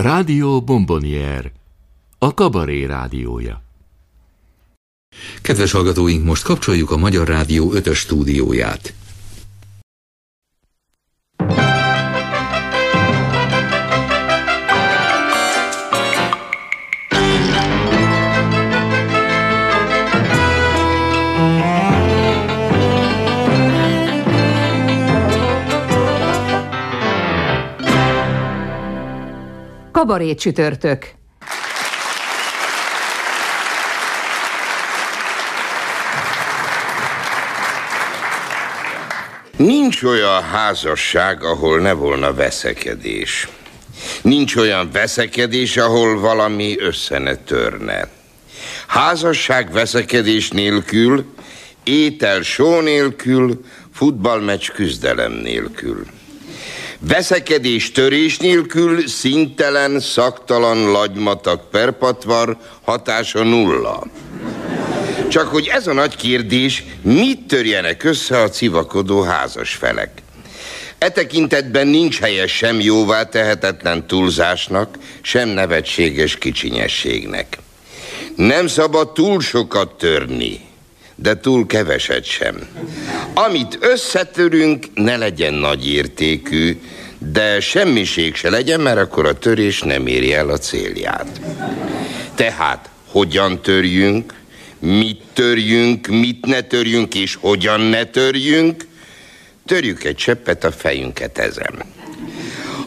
Rádió Bombonier, a kabaré rádiója. Kedves hallgatóink, most kapcsoljuk a Magyar Rádió 5 stúdióját. Kabaré csütörtök. Nincs olyan házasság, ahol ne volna veszekedés. Nincs olyan veszekedés, ahol valami össze ne törne. Házasság veszekedés nélkül, étel só nélkül, futballmeccs küzdelem nélkül. Veszekedés törés nélkül szintelen, szaktalan lagymatak perpatvar hatása nulla. Csak hogy ez a nagy kérdés, mit törjenek össze a civakodó házas felek? E tekintetben nincs helye sem jóvá tehetetlen túlzásnak, sem nevetséges kicsinyességnek. Nem szabad túl sokat törni, de túl keveset sem. Amit összetörünk, ne legyen nagy értékű, de semmiség se legyen, mert akkor a törés nem éri el a célját. Tehát hogyan törjünk, mit törjünk, mit ne törjünk, és hogyan ne törjünk, törjük egy cseppet a fejünket ezen.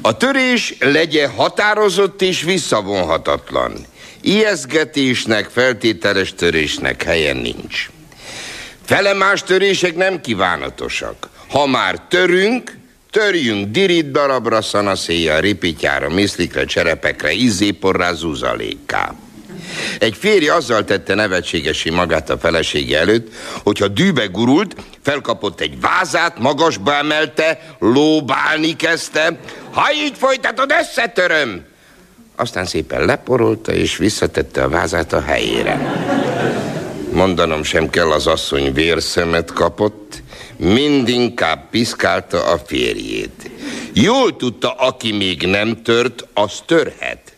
A törés legyen határozott és visszavonhatatlan. Ijeszgetésnek, feltételes törésnek helye nincs. Felemás törések nem kívánatosak. Ha már törünk, törjünk dirit darabra, szanaszéjjel, ripityára, miszlikre, cserepekre, izzéporrá, zuzalékká. Egy férj azzal tette nevetségesi magát a felesége előtt, hogyha dűbe gurult, felkapott egy vázát, magasba emelte, lóbálni kezdte. Ha így folytatod, összetöröm! Aztán szépen leporolta, és visszatette a vázát a helyére. Mondanom sem kell, az asszony vérszemet kapott, mindinkább piszkálta a férjét. Jól tudta, aki még nem tört, az törhet.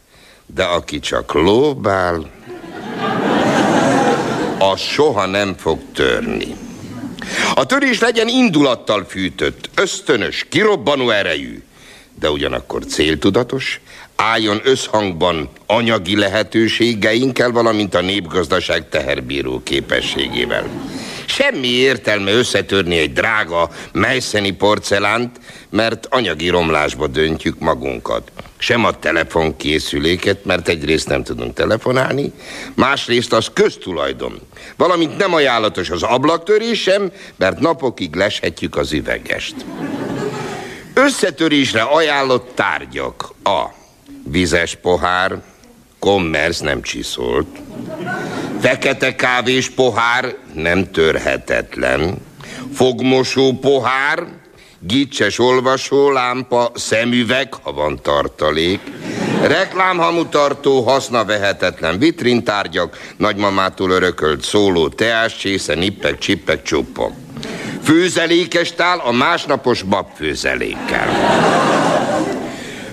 De aki csak lóbál, az soha nem fog törni. A törés legyen indulattal fűtött, ösztönös, kirobbanó erejű, de ugyanakkor céltudatos, álljon összhangban anyagi lehetőségeinkkel, valamint a népgazdaság teherbíró képességével. Semmi értelme összetörni egy drága melyszeni porcelánt, mert anyagi romlásba döntjük magunkat. Sem a telefonkészüléket, mert egyrészt nem tudunk telefonálni, másrészt az köztulajdon. Valamint nem ajánlatos az ablaktörés sem, mert napokig leshetjük az üvegest. Összetörésre ajánlott tárgyak a vizes pohár, kommersz nem csiszolt, fekete kávés pohár nem törhetetlen, fogmosó pohár, gicses olvasó lámpa, szemüveg, ha van tartalék, reklámhamutartó, hasznavehetetlen vitrintárgyak, nagymamától örökölt szóló teás, csésze, nippek, csippek, csuppok. Főzelékes tál a másnapos babfőzelékkel.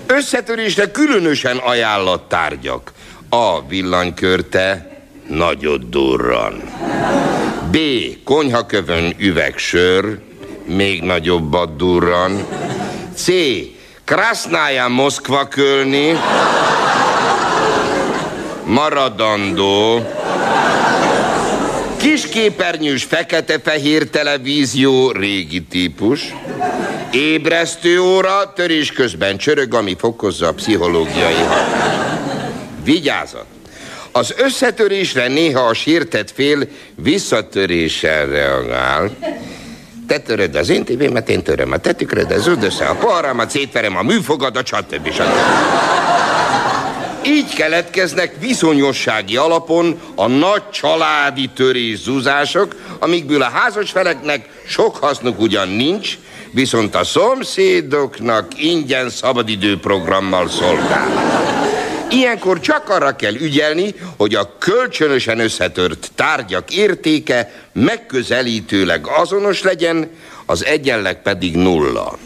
Összetörésre különösen ajánlott tárgyak. A villanykörte nagyot durran. B. Konyhakövön üvegsör, még nagyobbat durran. C. Krasznája Moszkva kölni, maradandó. Kisképernyős fekete-fehér televízió, régi típus. Ébresztő óra, törés közben csörög, ami fokozza a pszichológiai hatást. Vigyázat! Az összetörésre néha a sértett fél visszatöréssel reagál. Te töröd az én tévémet, én töröm a te tükröd, zöld össze a poharamat, szétverem a műfogadat, stb. stb. Így keletkeznek viszonyossági alapon a nagy családi törés zúzások, amikből a házas feleknek sok hasznuk ugyan nincs, viszont a szomszédoknak ingyen szabadidőprogrammal szolgál. Ilyenkor csak arra kell ügyelni, hogy a kölcsönösen összetört tárgyak értéke megközelítőleg azonos legyen, az egyenleg pedig nulla.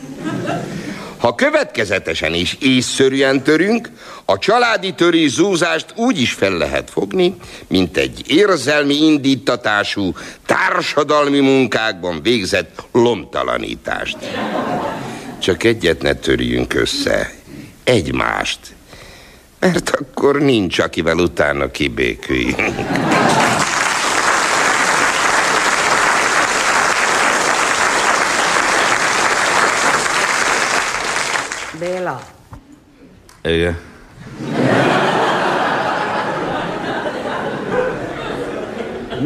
Ha következetesen és észszerűen törünk, a családi töri zúzást úgy is fel lehet fogni, mint egy érzelmi indítatású, társadalmi munkákban végzett lomtalanítást. Csak egyet ne törjünk össze, egymást, mert akkor nincs, akivel utána kibéküljünk. Béla, Igen.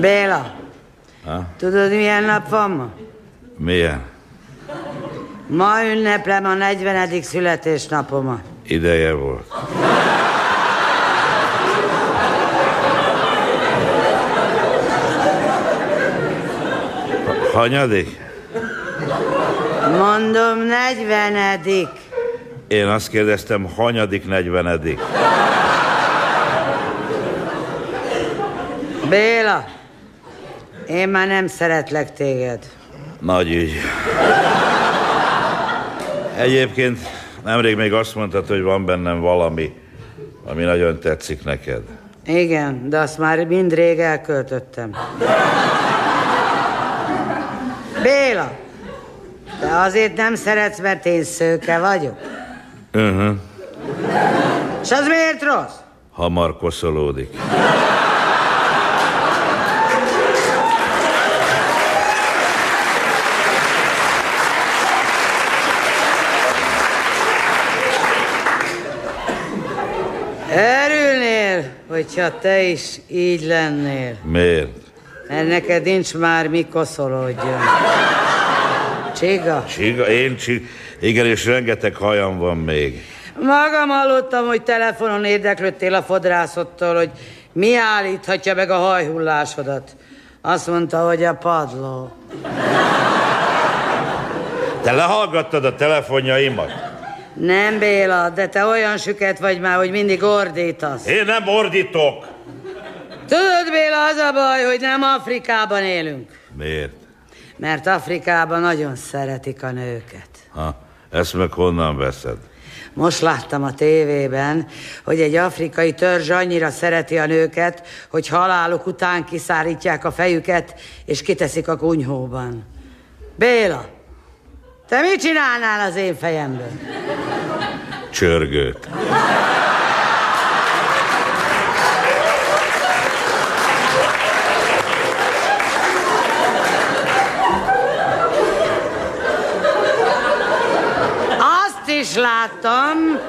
Béla, tudod milyen nap van ma? Milyen? Ma ünneplem a 40. születésnapomat. Ideje volt. Ha- Hanyadik? Mondom, 40. Én azt kérdeztem, hanyadik, negyvenedik. Béla, én már nem szeretlek téged. Nagy ügy. Egyébként nemrég még azt mondtad, hogy van bennem valami, ami nagyon tetszik neked. Igen, de azt már mind rég elköltöttem. Béla, te azért nem szeretsz, mert én szőke vagyok. Uh-huh. És az miért rossz? Hamar koszolódik. Örülnél, hogyha te is így lennél. Miért? Mert neked nincs már mi koszolódjon. Csiga, Csiga, én csig... Igen, és rengeteg hajam van még. magam hallottam, hogy telefonon érdeklődtél a fodrászottól, hogy mi állíthatja meg a hajhullásodat. Azt mondta, hogy a padló. Te lehallgattad a telefonjaimat? Nem, Béla, de te olyan süket vagy már, hogy mindig ordítasz. Én nem ordítok. Tudod, Béla, az a baj, hogy nem Afrikában élünk. Miért? Mert Afrikában nagyon szeretik a nőket. Ha, ezt meg honnan veszed? Most láttam a tévében, hogy egy afrikai törzs annyira szereti a nőket, hogy haláluk után kiszárítják a fejüket, és kiteszik a kunyhóban. Béla, te mit csinálnál az én fejemből? Csörgőt. Azt is láttam,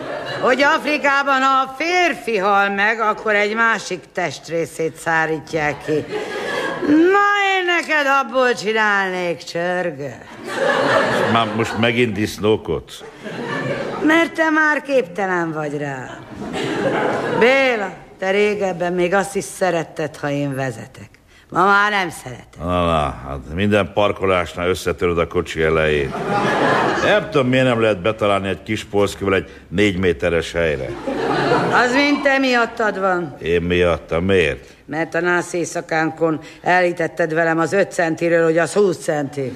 hogy Afrikában, ha a férfi hal meg, akkor egy másik testrészét szárítják ki. Na, én neked abból csinálnék csörgöt. Már most megint disznókodsz? Mert te már képtelen vagy rá. Béla, te régebben még azt is szeretted, ha én vezetek. Ma már nem szeretem. Na, na, hát minden parkolásnál összetöröd a kocsi elejét. Nem tudom, miért nem lehet betalálni egy kis polszkival egy négy méteres helyre. Az mind te miattad van. Én miattam, miért? Mert a nász éjszakánkon elítetted velem az 5 centiről, hogy az 20 centi.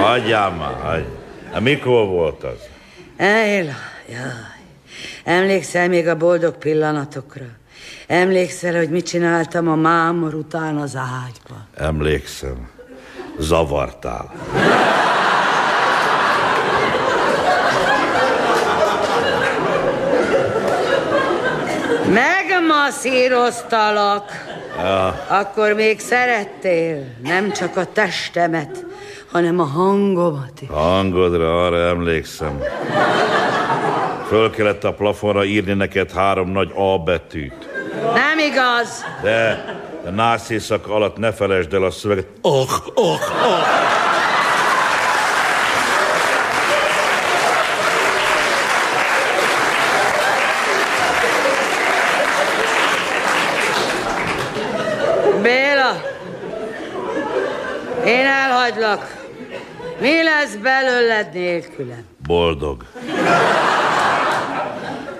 Hagyjál már, hagyj. Hát mikor volt az? Éla, jaj. Emlékszel még a boldog pillanatokra? Emlékszel, hogy mit csináltam a mámor után az ágyba? Emlékszem. Zavartál. Megmasszíroztalak. Ja, Akkor még szerettél nem csak a testemet, hanem a hangomat is. a hangodra arra emlékszem. Föl kellett a plafonra írni neked három nagy A betűt. Nem igaz? De a nász éjszaka alatt ne felejtsd el a szöveget. Oh, oh, oh. Béla, én elhagylak. Mi lesz belőled nélkülem? Boldog.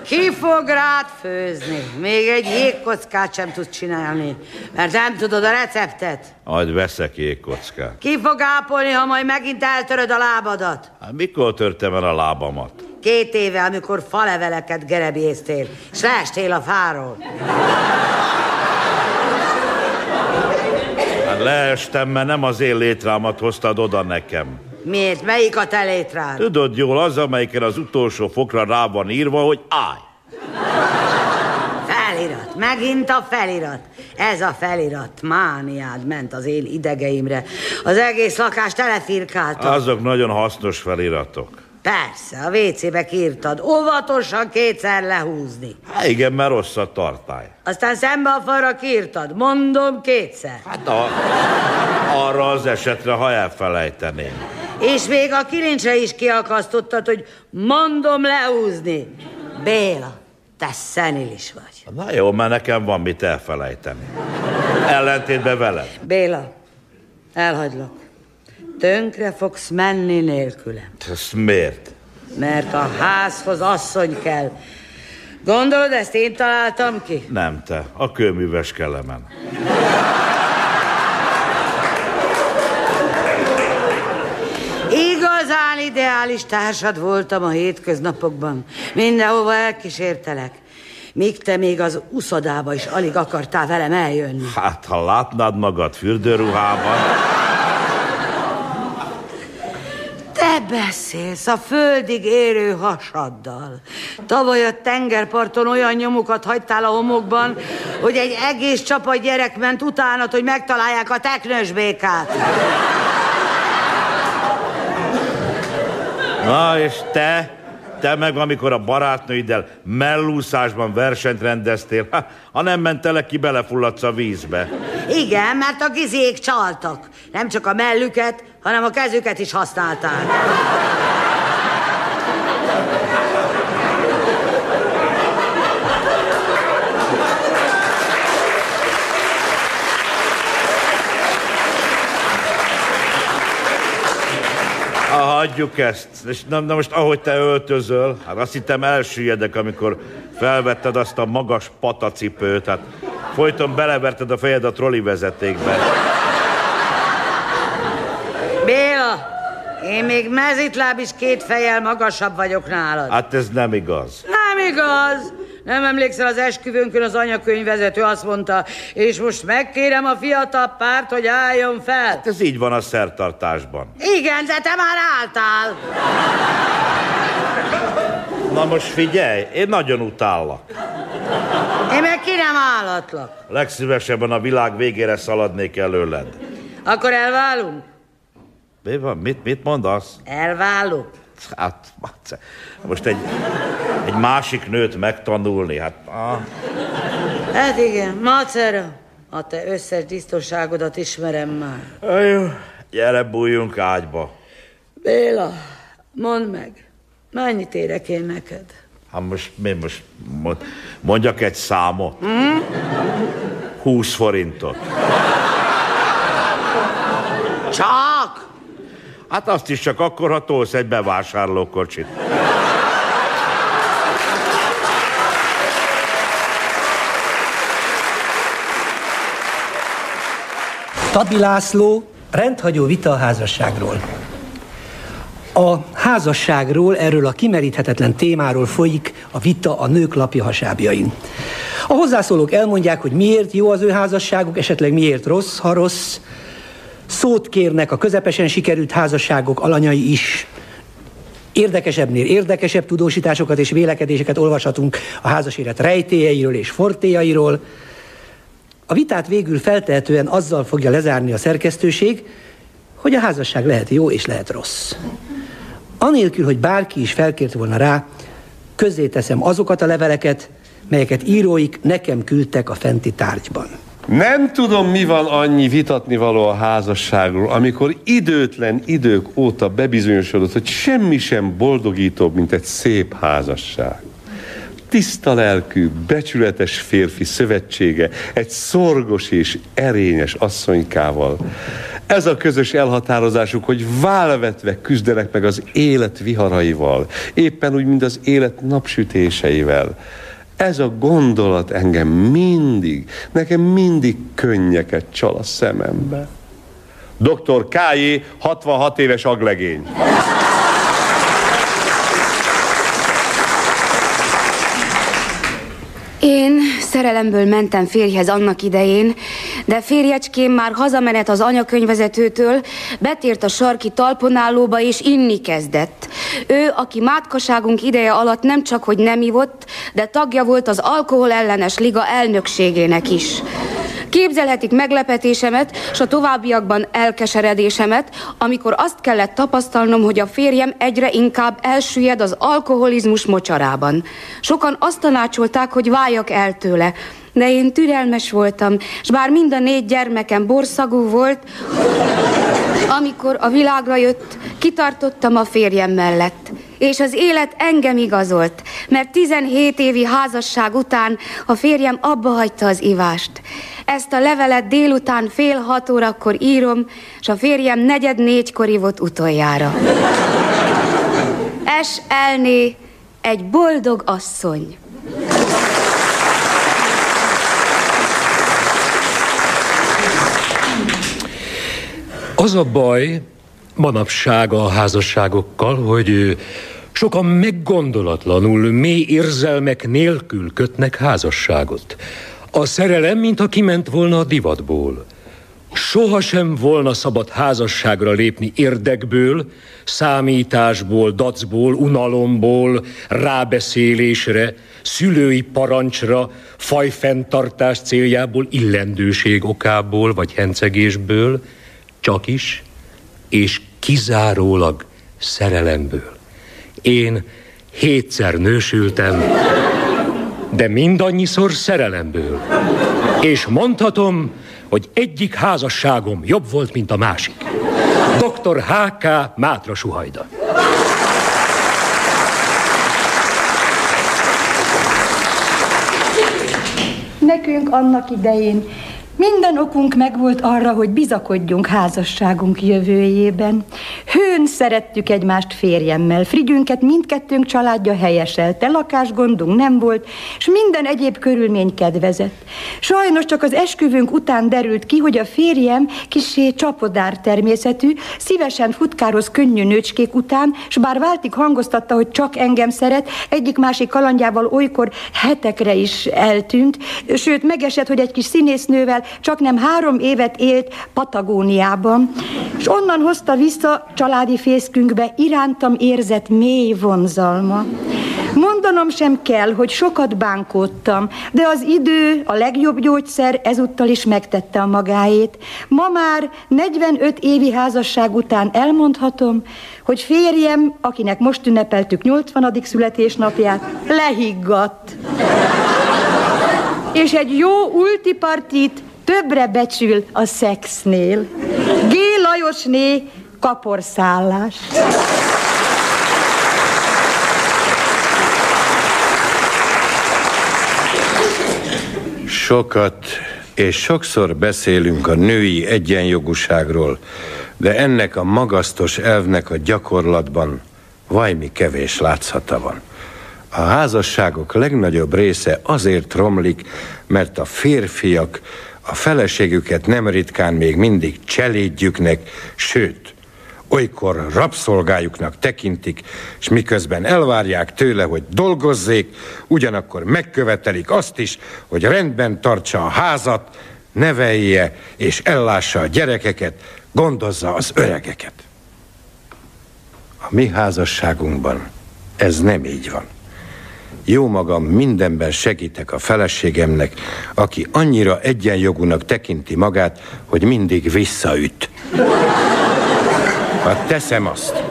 Ki fog rád főzni? Még egy jégkockát sem tudsz csinálni, mert nem tudod a receptet. Majd veszek jégkockát. Ki fog ápolni, ha majd megint eltöröd a lábadat? Hát mikor törtem el a lábamat? Két éve, amikor faleveleket gerebéztél, és leestél a fáról. Hát leestem, mert nem az én létrámat hoztad oda nekem. Miért? Melyik a te létrád? Tudod jól, az, amelyiken az utolsó fokra rá van írva, hogy állj. Felirat, megint a felirat. Ez a felirat mániád ment az én idegeimre. Az egész lakást telefirkálta. Azok nagyon hasznos feliratok. Persze, a WC-be írtad. Óvatosan kétszer lehúzni. Hát igen, mert rossz a tartály. Aztán szembe a falra írtad. Mondom kétszer. Hát a, arra az esetre, ha elfelejteném. És még a kilincsre is kiakasztottad, hogy mondom lehúzni. Béla, te szenilis vagy. Na jó, mert nekem van mit elfelejteni. Ellentétben veled. Béla, elhagylak. Tönkre fogsz menni nélkülem. Ez miért? Mert a házhoz asszony kell. Gondolod, ezt én találtam ki? Nem te, a kőműves kelemen. Igazán ideális társad voltam a hétköznapokban. Mindenhova elkísértelek. Míg te még az uszodába is alig akartál velem eljönni. Hát, ha látnád magad fürdőruhában... Te beszélsz a földig érő hasaddal. Tavaly a tengerparton olyan nyomokat hagytál a homokban, hogy egy egész csapat gyerek ment utánat, hogy megtalálják a teknős békát. Na, és te? Te meg, amikor a barátnőiddel mellúszásban versenyt rendeztél, ha, ha nem mentelek ki, belefulladsz a vízbe. Igen, mert a gizék csaltak. Nem csak a mellüket, hanem a kezüket is használták. Ha hagyjuk ezt. És na, na most ahogy te öltözöl, hát azt hittem elsüllyedek, amikor felvetted azt a magas patacipőt, hát folyton beleverted a fejed a troli vezetékbe. Béla, én még mezitláb is két fejjel magasabb vagyok nálad. Hát ez nem igaz. Nem igaz. Nem emlékszel az esküvőnkön az anyakönyvvezető azt mondta, és most megkérem a fiatal párt, hogy álljon fel. Hát ez így van a szertartásban. Igen, de te már álltál. Na most figyelj, én nagyon utállak. Én meg ki nem állatlak. Legszívesebben a világ végére szaladnék előled. Akkor elválunk? Mi van? Mit, mit mondasz? Elválunk. Hát, most egy, egy másik nőt megtanulni, hát... Ah. Hát igen, macera. A te összes biztonságodat ismerem már. Jó, gyere bújjunk ágyba. Béla, mondd meg, mennyit érek én neked? Hát most mi most mond- mondjak egy számot? Mm? 20 forintot. Csak! Hát azt is csak akkor, ha tolsz egy bevásárlókocsit. Tabi László, rendhagyó vita a házasságról. A házasságról, erről a kimeríthetetlen témáról folyik a vita a nők lapja hasábjain. A hozzászólók elmondják, hogy miért jó az ő házasságuk, esetleg miért rossz, ha rossz. Szót kérnek a közepesen sikerült házasságok alanyai is. Érdekesebbnél érdekesebb tudósításokat és vélekedéseket olvashatunk a házas élet rejtélyeiről és fortéjairól. A vitát végül feltehetően azzal fogja lezárni a szerkesztőség, hogy a házasság lehet jó és lehet rossz. Anélkül, hogy bárki is felkért volna rá, közzéteszem azokat a leveleket, melyeket íróik nekem küldtek a fenti tárgyban. Nem tudom, mi van annyi vitatni való a házasságról, amikor időtlen idők óta bebizonyosodott, hogy semmi sem boldogítóbb, mint egy szép házasság. Tiszta lelkű, becsületes férfi szövetsége egy szorgos és erényes asszonykával. Ez a közös elhatározásuk, hogy válvetve küzdenek meg az élet viharaival, éppen úgy, mint az élet napsütéseivel. Ez a gondolat engem mindig, nekem mindig könnyeket csal a szemembe. Dr. K.J. 66 éves aglegény. Én szerelemből mentem férjhez annak idején, de férjecském már hazamenet az anyakönyvezetőtől, betért a sarki talponállóba és inni kezdett. Ő, aki mátkaságunk ideje alatt nem csak, hogy nem ivott, de tagja volt az alkohol ellenes liga elnökségének is. Képzelhetik meglepetésemet, és a továbbiakban elkeseredésemet, amikor azt kellett tapasztalnom, hogy a férjem egyre inkább elsüllyed az alkoholizmus mocsarában. Sokan azt tanácsolták, hogy váljak el tőle, de én türelmes voltam, és bár mind a négy gyermekem borszagú volt, amikor a világra jött, kitartottam a férjem mellett. És az élet engem igazolt, mert 17 évi házasság után a férjem abba hagyta az ivást. Ezt a levelet délután fél hat órakor írom, és a férjem negyed négykor ivott utoljára. Es elné egy boldog asszony. Az a baj manapság a házasságokkal, hogy sokan meggondolatlanul, mély érzelmek nélkül kötnek házasságot. A szerelem, mintha kiment volna a divatból. Soha sem volna szabad házasságra lépni érdekből, számításból, dacból, unalomból, rábeszélésre, szülői parancsra, fajfenntartás céljából, illendőség okából vagy hencegésből, csak is és kizárólag szerelemből. Én hétszer nősültem, de mindannyiszor szerelemből. És mondhatom, hogy egyik házasságom jobb volt, mint a másik. Dr. H.K. Mátra Suhajda. Nekünk annak idején minden okunk megvolt arra, hogy bizakodjunk házasságunk jövőjében. Hőn szerettük egymást férjemmel, Frigyünket mindkettőnk családja helyeselte, lakásgondunk nem volt, és minden egyéb körülmény kedvezett. Sajnos csak az esküvőnk után derült ki, hogy a férjem kisé csapodár természetű, szívesen futkároz könnyű nőcskék után, és bár váltig hangoztatta, hogy csak engem szeret, egyik-másik kalandjával olykor hetekre is eltűnt, sőt megesett, hogy egy kis színésznővel csak nem három évet élt Patagóniában, és onnan hozta vissza családi fészkünkbe irántam érzett mély vonzalma. Mondanom sem kell, hogy sokat bánkódtam, de az idő, a legjobb gyógyszer ezúttal is megtette a magáét. Ma már 45 évi házasság után elmondhatom, hogy férjem, akinek most ünnepeltük 80. születésnapját, lehiggadt. És egy jó ultipartit többre becsül a szexnél. G. Lajosné kaporszállás. Sokat és sokszor beszélünk a női egyenjogúságról, de ennek a magasztos elvnek a gyakorlatban vajmi kevés látszata van. A házasságok legnagyobb része azért romlik, mert a férfiak a feleségüket nem ritkán még mindig cselédjüknek, sőt, olykor rabszolgájuknak tekintik, és miközben elvárják tőle, hogy dolgozzék, ugyanakkor megkövetelik azt is, hogy rendben tartsa a házat, nevelje és ellássa a gyerekeket, gondozza az öregeket. A mi házasságunkban ez nem így van. Jó magam mindenben segítek a feleségemnek, aki annyira egyenjogúnak tekinti magát, hogy mindig visszaüt. Hát teszem azt.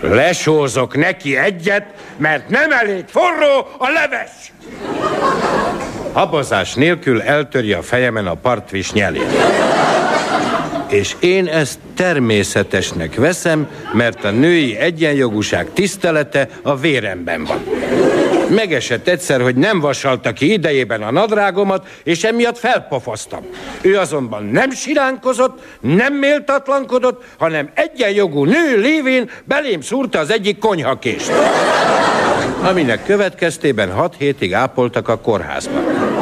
Lesózok neki egyet, mert nem elég forró a leves. Habozás nélkül eltörje a fejemen a partvis nyelét. És én ezt természetesnek veszem, mert a női egyenjogúság tisztelete a véremben van. Megesett egyszer, hogy nem vasalta ki idejében a nadrágomat, és emiatt felpofoztam. Ő azonban nem siránkozott, nem méltatlankodott, hanem egyenjogú nő lévén belém szúrta az egyik konyhakést. Aminek következtében hat hétig ápoltak a kórházban.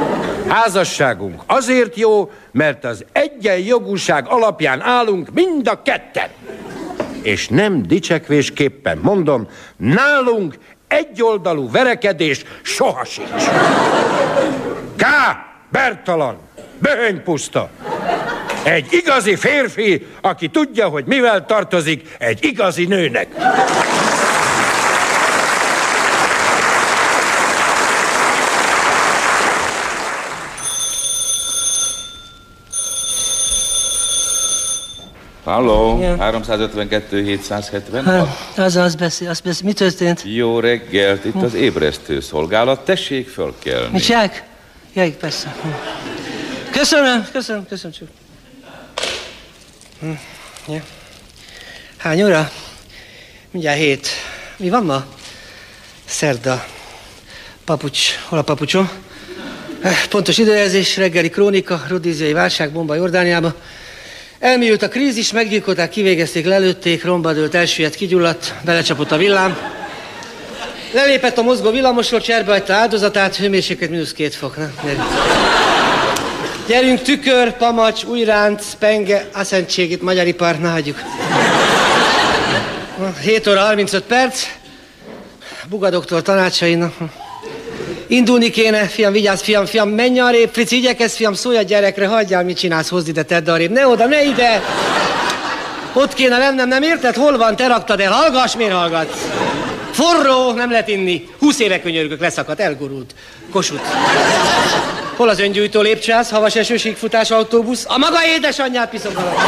Házasságunk azért jó, mert az egyenjogúság alapján állunk mind a ketten. És nem dicsekvésképpen mondom, nálunk egyoldalú verekedés soha sincs. K. Bertalan, puszta. Egy igazi férfi, aki tudja, hogy mivel tartozik egy igazi nőnek. Halló, ja. 352 770. Hát, az, az beszél, az beszél. Mi történt? Jó reggelt, itt az ébresztő szolgálat. Tessék fölkelni. Mit csinálják? Jaj, persze. Köszönöm, köszönöm, köszönöm csak. Hm, ja. Hány óra? Mindjárt hét. Mi van ma? Szerda. Papucs. Hol a papucsom? Eh, pontos időjelzés, reggeli krónika, rodíziai válság, bomba Jordániába. Elmélyült a krízis, meggyilkolták, kivégezték, lelőtték, romba dőlt, elsüllyedt, kigyulladt, belecsapott a villám. Lelépett a mozgó villamosról, cserbe hagyta áldozatát, hőmérséklet mínusz két fok. Na, Gyerünk, tükör, pamacs, újránc, penge, aszentségét, itt magyar ipar, ne hagyjuk. 7 óra 35 perc, Buga doktor tanácsainak. Indulni kéne, fiam, vigyázz, fiam, fiam, menj arrébb, Frici, igyekezz, fiam, szólj a gyerekre, hagyjál, mit csinálsz, hozd ide, tedd arrébb. Ne oda, ne ide! Ott kéne lennem, nem érted? Hol van, te raktad el, hallgass, miért hallgatsz? Forró, nem lehet inni. Húsz éve könyörgök, leszakadt, elgurult. Kosut. Hol az öngyújtó lépcsász, havas esőség, futás, autóbusz? A maga édesanyját piszok alatt.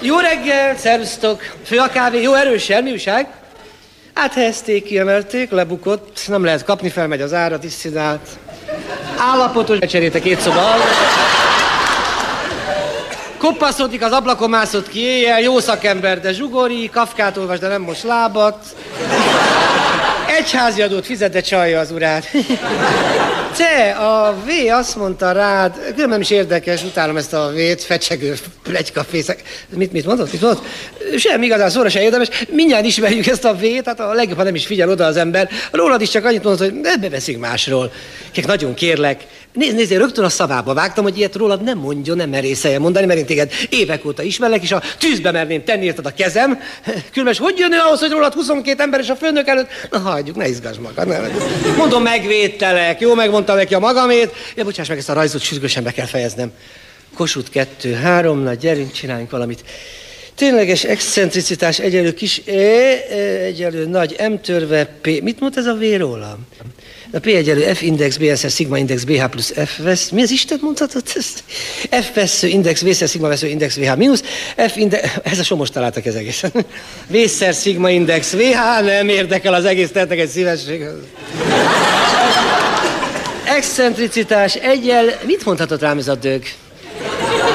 Jó reggel, szervusztok. Fő a kávé, jó erős, mi újság? Áthelyezték, kiemelték, lebukott, nem lehet kapni, felmegy az ára, diszidált. Állapotos, becserélte két szoba Koppaszódik az ablakon mászott ki éjjel, jó szakember, de zsugori, kafkát olvas, de nem most lábat. Egyházi adót fizet, de csalja az urát. Te, a V azt mondta rád, különben is érdekes, utálom ezt a V-t, fecsegő, plegykafészek. Mit, mit mondott? Mit mondott? Semmi igazán szóra se érdemes. Mindjárt ismerjük ezt a V-t, hát a legjobb, ha nem is figyel oda az ember. Rólad is csak annyit mondott, hogy ebbe veszik másról. Kik nagyon kérlek, Nézd, nézd, rögtön a szavába vágtam, hogy ilyet rólad nem mondjon, nem merészelje mondani, mert én téged évek óta ismerlek, és a tűzbe merném tenni érted a kezem. Különben, hogy jön ő ahhoz, hogy rólad 22 ember és a főnök előtt? Na hagyjuk, ne izgass magad. Ne. Mondom, megvédtelek, jó, megmondtam neki a magamét. Ja, bocsáss meg, ezt a rajzot sürgősen be kell fejeznem. Kossuth kettő, három, na gyerünk, csináljunk valamit. Tényleges excentricitás egyelő kis E, e egyelő nagy M törve P. Mit mond ez a V rólam? A P egyelő F index, BSS, sigma index, BH plusz F vesz. Mi az Isten mondhatod ezt? F vesző index, VSZ, sigma vesző index, VH mínusz. F index, ez a somos találtak ez egészen. Vészer, sigma index, VH, nem érdekel az egész, tettek egy szívesség. Excentricitás egyel, mit mondhatott rám ez a dög?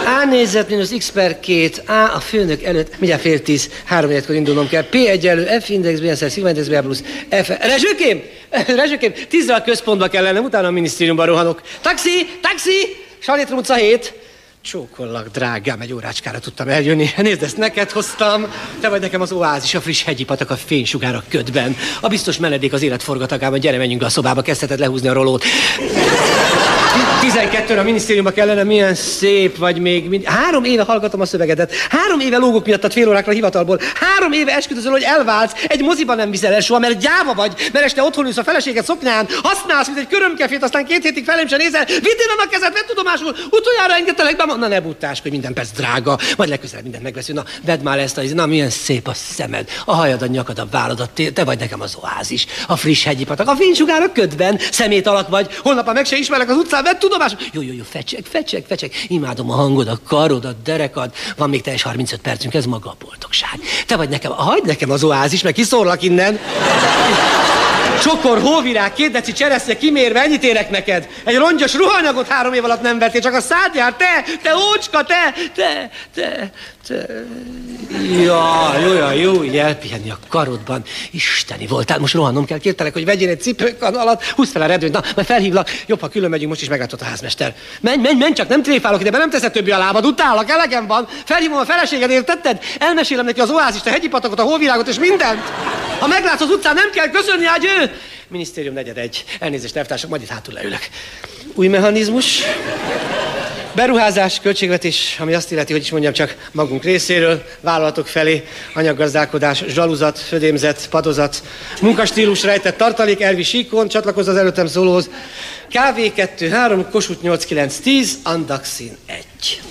A nézet mínusz x per 2, A a főnök előtt, mindjárt fél tíz, három egyekor indulnom kell. P egyenlő, F index, B szer, szigma index, B plusz, F. Rezsőkém! Rezsőkém, tízre a központba kell lennem, utána a minisztériumban rohanok. Taxi! Taxi! Salétrom utca 7. Csókollak, drágám, egy órácskára tudtam eljönni. Nézd, ezt neked hoztam. Te vagy nekem az oázis, a friss hegyi patak, a fénysugár a ködben. A biztos menedék az élet forgatagában. Gyere, menjünk be a szobába, kezdheted lehúzni a rolót. 12 a minisztériumba kellene, milyen szép vagy még. Mind... Három éve hallgatom a szövegedet. Három éve lógok miatt fél órákra a hivatalból. Három éve esküdözöl, hogy elválsz. Egy moziban nem viszel el soha, mert gyáva vagy, mert este otthon ülsz a feleséget szoknyán, használsz, mint egy körömkefét, aztán két hétig felém sem nézel. Vidd a kezed, vedd tudomásul, utoljára engedtelek be, na ne buttás, hogy minden perc drága, majd legközelebb mindent megveszünk. Na, vedd már ezt a, na milyen szép a szemed, a hajad, a nyakad, a vállad, a te vagy nekem az oázis, a friss hegyi patak, a fénysugár a ködben, szemét alak vagy, holnap meg se ismerek az utcán, vedd tudomásul. Jó, jó, jó, fecsek, fecsek, fecsek. Imádom a hangod, a karod, a derekad. Van még teljes 35 percünk, ez maga a boldogság. Te vagy nekem, hagyd nekem az oázis, meg kiszórlak innen. Csokor, hóvirág, két deci cseresznye kimérve, ennyit érek neked. Egy rongyos ruhanyagot három év alatt nem vettél, csak a szád jár, te, te ócska, te, te, te, te. Ja, jó, jó, így elpihenni a karodban. Isteni voltál, most rohannom kell, kértelek, hogy vegyél egy cipőkan alatt, húzd fel a redőnyt, na, majd felhívlak, jobb, ha külön megyünk, most is megálltott a házmester. Menj, menj, menj, csak nem tréfálok ide, be nem teszed többi a lábad, utálak, elegem van. Felhívom a feleséged, értetted? Elmesélem neki az oázist, a hegyi patakot, a hóvirágot és mindent. Ha meglátsz az utcán, nem kell köszönni, ő. Minisztérium negyed egy. Elnézést, elvtársak, majd itt hátul leülök. Új mechanizmus. Beruházás, költségvetés, ami azt illeti, hogy is mondjam csak magunk részéről, vállalatok felé, anyaggazdálkodás, zsaluzat, födémzet, padozat, munkastílus, rejtett tartalék, elvi síkon, csatlakozz az előttem szólóhoz. KV 2, 3, Kossuth 8, 9, 10, Andaxin 1.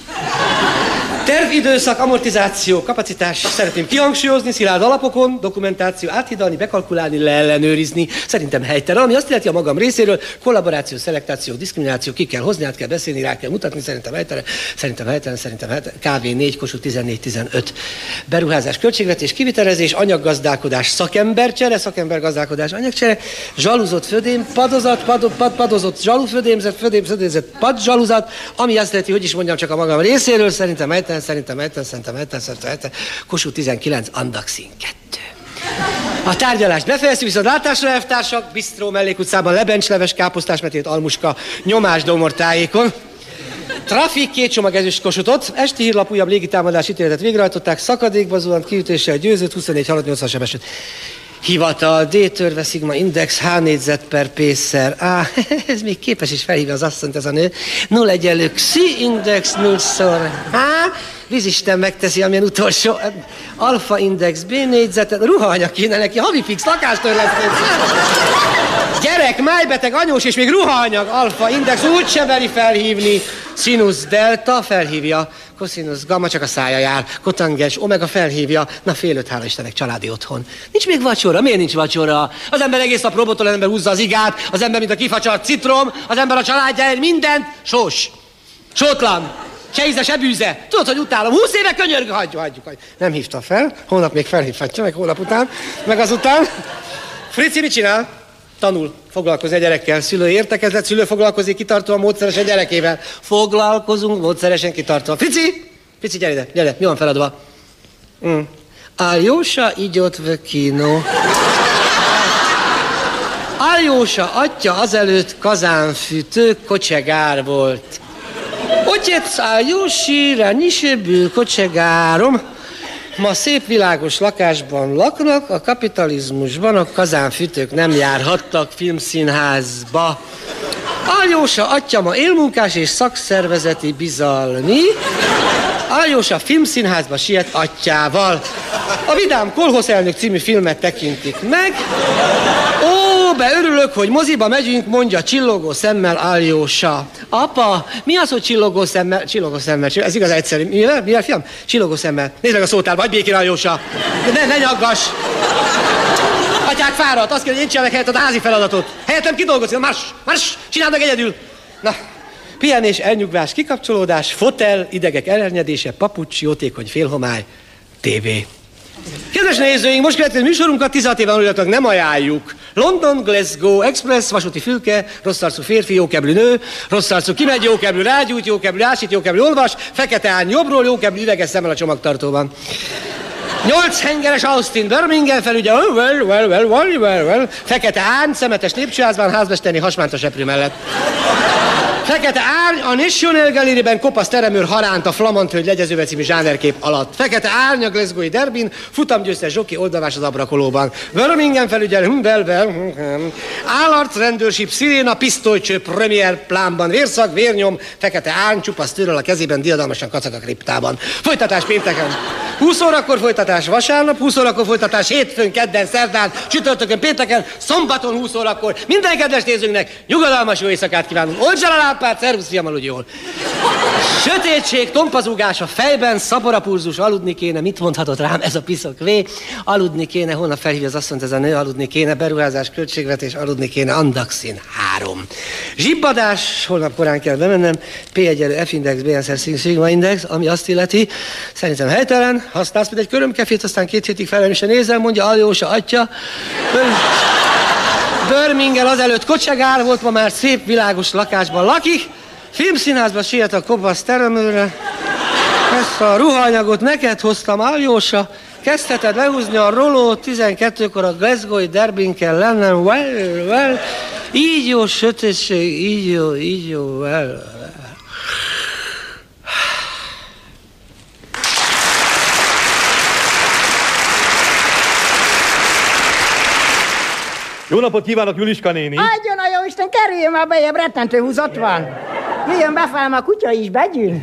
Tervidőszak, amortizáció, kapacitás, szeretném kihangsúlyozni, szilárd alapokon, dokumentáció, áthidalni, bekalkulálni, leellenőrizni. Szerintem helytelen, ami azt illeti a magam részéről, kollaboráció, szelektáció, diszkrimináció, ki kell hozni, át kell beszélni, rá kell mutatni, szerintem helytelen, szerintem helytelen, szerintem helytelen. KV 4, Kossuth 14, 15. Beruházás, költségvetés, kivitelezés, anyaggazdálkodás, szakembercsere, szakembergazdálkodás, anyagcsere, zsaluzott födém, padozat, pad, pad, padozott zsalufödémzet, födém, födémzet, pad, zsaluzat, ami azt illeti, hogy is mondjam csak a magam részéről, szerintem helytelen, szerintem, szerintem, szerintem, szerintem, szerintem, szerintem, Kossuth 19, Andaxin 2. A tárgyalást befejeztük, viszont látásra elvtársak, Bistró mellékutcában lebencsleves káposztásmetét almuska nyomás tájékon. Trafik két csomag ezüst kosutot, esti hírlap újabb légitámadás ítéletet végrehajtották, szakadékba zuhant kiütéssel győzött, 24 halott, 80 sebesült. Hivatal, D törve szigma index, H négyzet per P-szer A. Ez még képes is felhívja az asszonyt ez a nő. Null egyenlő Xi index, null szor H. Vízisten megteszi, amilyen utolsó. Alfa index, B négyzet, ruhaanyag kéne neki, havi fix lakástörlesztés. Gyerek, májbeteg, anyós, és még ruhaanyag, alfa index, úgy se veri felhívni. Sinus delta felhívja, cosinus gamma csak a szája jár, kotangens, omega felhívja, na fél öt, hála Istennek, családi otthon. Nincs még vacsora, miért nincs vacsora? Az ember egész nap robotol, az ember húzza az igát, az ember, mint a kifacsart citrom, az ember a családjáért mindent, sós, sótlan, se íze, se bűze. Tudod, hogy utálom. Húsz éve könyörgő, hagyjuk, hagyjuk, hagyjuk. Nem hívta fel, holnap még felhívhatja, meg holnap után, meg azután. Frici mit csinál? Tanul, foglalkozik a gyerekkel, szülő értekezlet, szülő foglalkozik kitartóan módszeresen gyerekével. Foglalkozunk módszeresen kitartóan. Frici! Frici, gyere ide, gyere, mi van feladva? Mm. Aljósa igyot vökino. Aljósa atya azelőtt kazánfűtő kocsegár volt. Otec Aljósi ránisebül kocsegárom. Ma szép világos lakásban laknak, a kapitalizmusban a kazánfütők nem járhattak filmszínházba. Aljósa atya ma élmunkás és szakszervezeti bizalmi. Aljósa filmszínházba siet atyával. A Vidám Kolhosz elnök című filmet tekintik meg. Ó, beörülök, hogy moziba megyünk, mondja csillogó szemmel Aljósa. Apa, mi az, hogy csillogó szemmel? Csillogó szemmel, ez igaz egyszerű. Mivel? Mivel, fiam? Csillogó szemmel. Nézd meg a szótárba, vagy békén Aljósa. Ne, ne nyaggass. Atyák fáradt, azt kell, hogy én csinálok helyett a házi feladatot. Helyettem kidolgozni, mars, mars, csináld meg egyedül. Na, pihenés, elnyugvás, kikapcsolódás, fotel, idegek elhernyedése, papucs, jótékony félhomály, tévé. Kedves nézőink, most következő műsorunkat 16 éven aluljátok nem ajánljuk. London, Glasgow, Express, vasúti fülke, rossz arcú férfi, jókeblű nő, rossz arcú kimegy, jókeblű rágyújt, jókeblű ásít, jókeblű olvas, fekete ány jobbról, jókeblű üveges szemmel a csomagtartóban. Nyolc hengeres Austin Birmingham felügye, oh, well, well, well, well, well, well. Fekete ány, szemetes lépcsőházban, házmesteri hasmántos eprő mellett. Fekete árny a National Gallery-ben kopasz teremőr haránt a Flamant Hölgy legyezőbe című zsánerkép alatt. Fekete árny a Glasgow-i derbin, futamgyőztes zsoki oldalvás az abrakolóban. Birmingham felügyel, hm, well, hm. Állarc, rendőrség, sziréna, pisztolycső, premier plánban, vérszak, vérnyom, fekete árny, csupasz tőről a kezében, diadalmasan kacak a kriptában. Folytatás pénteken. 20 órakor folytatás vasárnap, 20 órakor folytatás hétfőn, kedden, szerdán, csütörtökön, pénteken, szombaton 20 órakor. Minden kedves nézőnknek nyugodalmas jó éjszakát kívánunk. Olcsal a lámpát, szervusz, fiam, aludj jól. Sötétség, tompazúgás a fejben, szaporapulzus, aludni kéne, mit mondhatott rám ez a piszok vé? Aludni kéne, holnap felhívja az asszonyt ez a nő, aludni kéne, beruházás, költségvetés, aludni kéne, Andaxin 3. Zsibbadás, holnap korán kell bemennem, P egyenlő F index, BSR Sigma index, ami azt illeti, szerintem helytelen, használsz, mint egy körömkefét, aztán két hétig felelősen nézem, mondja Aljósa atya. Birmingham azelőtt kocsegár volt, ma már szép világos lakásban lakik. Filmszínházba siet a kopasz teremőre. Ezt a ruhaanyagot neked hoztam, Aljósa. Kezdheted lehúzni a rolót, 12-kor a Glasgow-i derbin kell lennem. Well, well. Így jó, sötétség, így jó, így jó, well. Jó napot kívánok, Juliska néni! Adjon a jó Isten, kerüljön már bejebb, rettentő húzat van. Jöjjön befelem, a kutya is begyűl.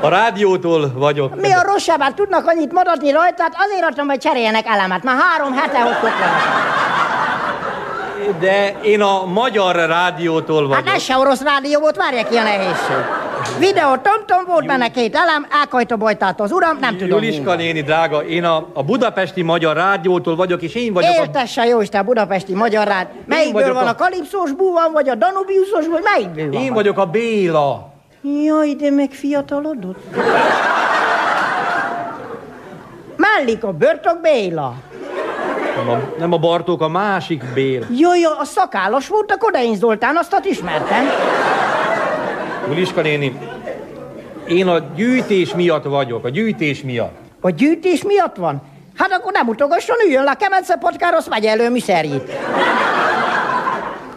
A rádiótól vagyok. Mi a rosszabbát tudnak annyit maradni rajta, hát azért adtam, hogy cseréljenek elemet. Már három hete ott ott De én a magyar rádiótól vagyok. Hát ez se orosz rádió volt, várják ki a nehézség. Videó tomtom volt benne két elem, elkajta bojtát az uram, nem tudom. Juliska néni, drága, én a, a budapesti magyar rádiótól vagyok, és én vagyok a... Éltesse jó Isten, budapesti magyar rád. Melyikből van a- a kalipszós búvan, vagy a danubiuszos, vagy melyikből van? Én vagyok a Béla. Jaj, de megfiatalodott. Mellik a Börtök Béla. Nem a, nem a Bartók, a másik Béla. Jaj, a szakállas volt a Kodein Zoltán, azt ismertem. Juliska néni, én a gyűjtés miatt vagyok, a gyűjtés miatt. A gyűjtés miatt van? Hát akkor nem utogasson, üljön le a kemence patkára, azt vegye elő műszerjét.